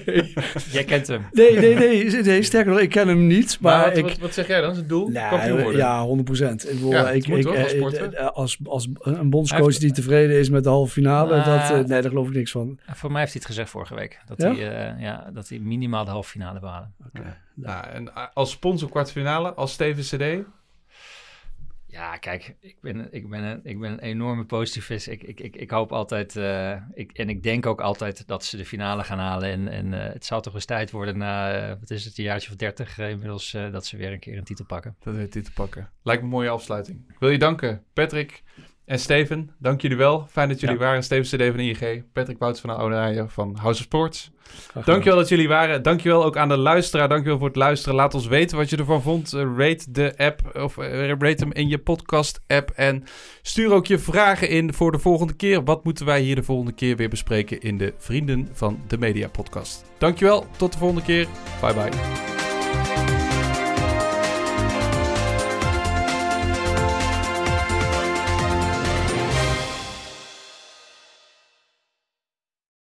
*laughs* jij kent hem. Nee, nee, nee, nee. Sterker nog, ik ken hem niet. Maar, maar wat, ik, wat, wat zeg jij dan? Is het doel? Nee, Kampioen worden? ja, 100 procent. Ik Ja, ik, moet ik, als eh, sporter? eh, als, als een bondscoach heeft- die tevreden is met de halve finale, Maar- dat, eh, nee, daar geloof ik niks van. Voor mij heeft hij het gezegd vorige week. Dat, Ja? hij, eh, ja, dat hij minimaal de halve finale behalen. Nou, en eh, als sponsor kwartfinale, als Steven CD. Ja, kijk, ik ben, ik ben, een, ik ben een enorme positivist. Ik, ik, ik, ik hoop altijd, uh, ik, en ik denk ook altijd dat ze de finale gaan halen. En, en uh, het zal toch eens tijd worden na, uh, wat is het, een jaartje of dertig inmiddels, dat ze weer een keer een titel pakken. Dat weer een titel pakken. Lijkt me een mooie afsluiting. Ik wil je danken, Patrick en Steven. Dank jullie wel. Fijn dat jullie ja. waren. Steven CD van ING, Patrick Wouts van Oude van House of Sports. Dankjewel dat jullie waren. Dankjewel ook aan de luisteraar. Dankjewel voor het luisteren. Laat ons weten wat je ervan vond. Uh, rate de app of uh, rate hem in je podcast app. En stuur ook je vragen in voor de volgende keer. Wat moeten wij hier de volgende keer weer bespreken in de Vrienden van de Media podcast. Dankjewel. Tot de volgende keer. Bye bye.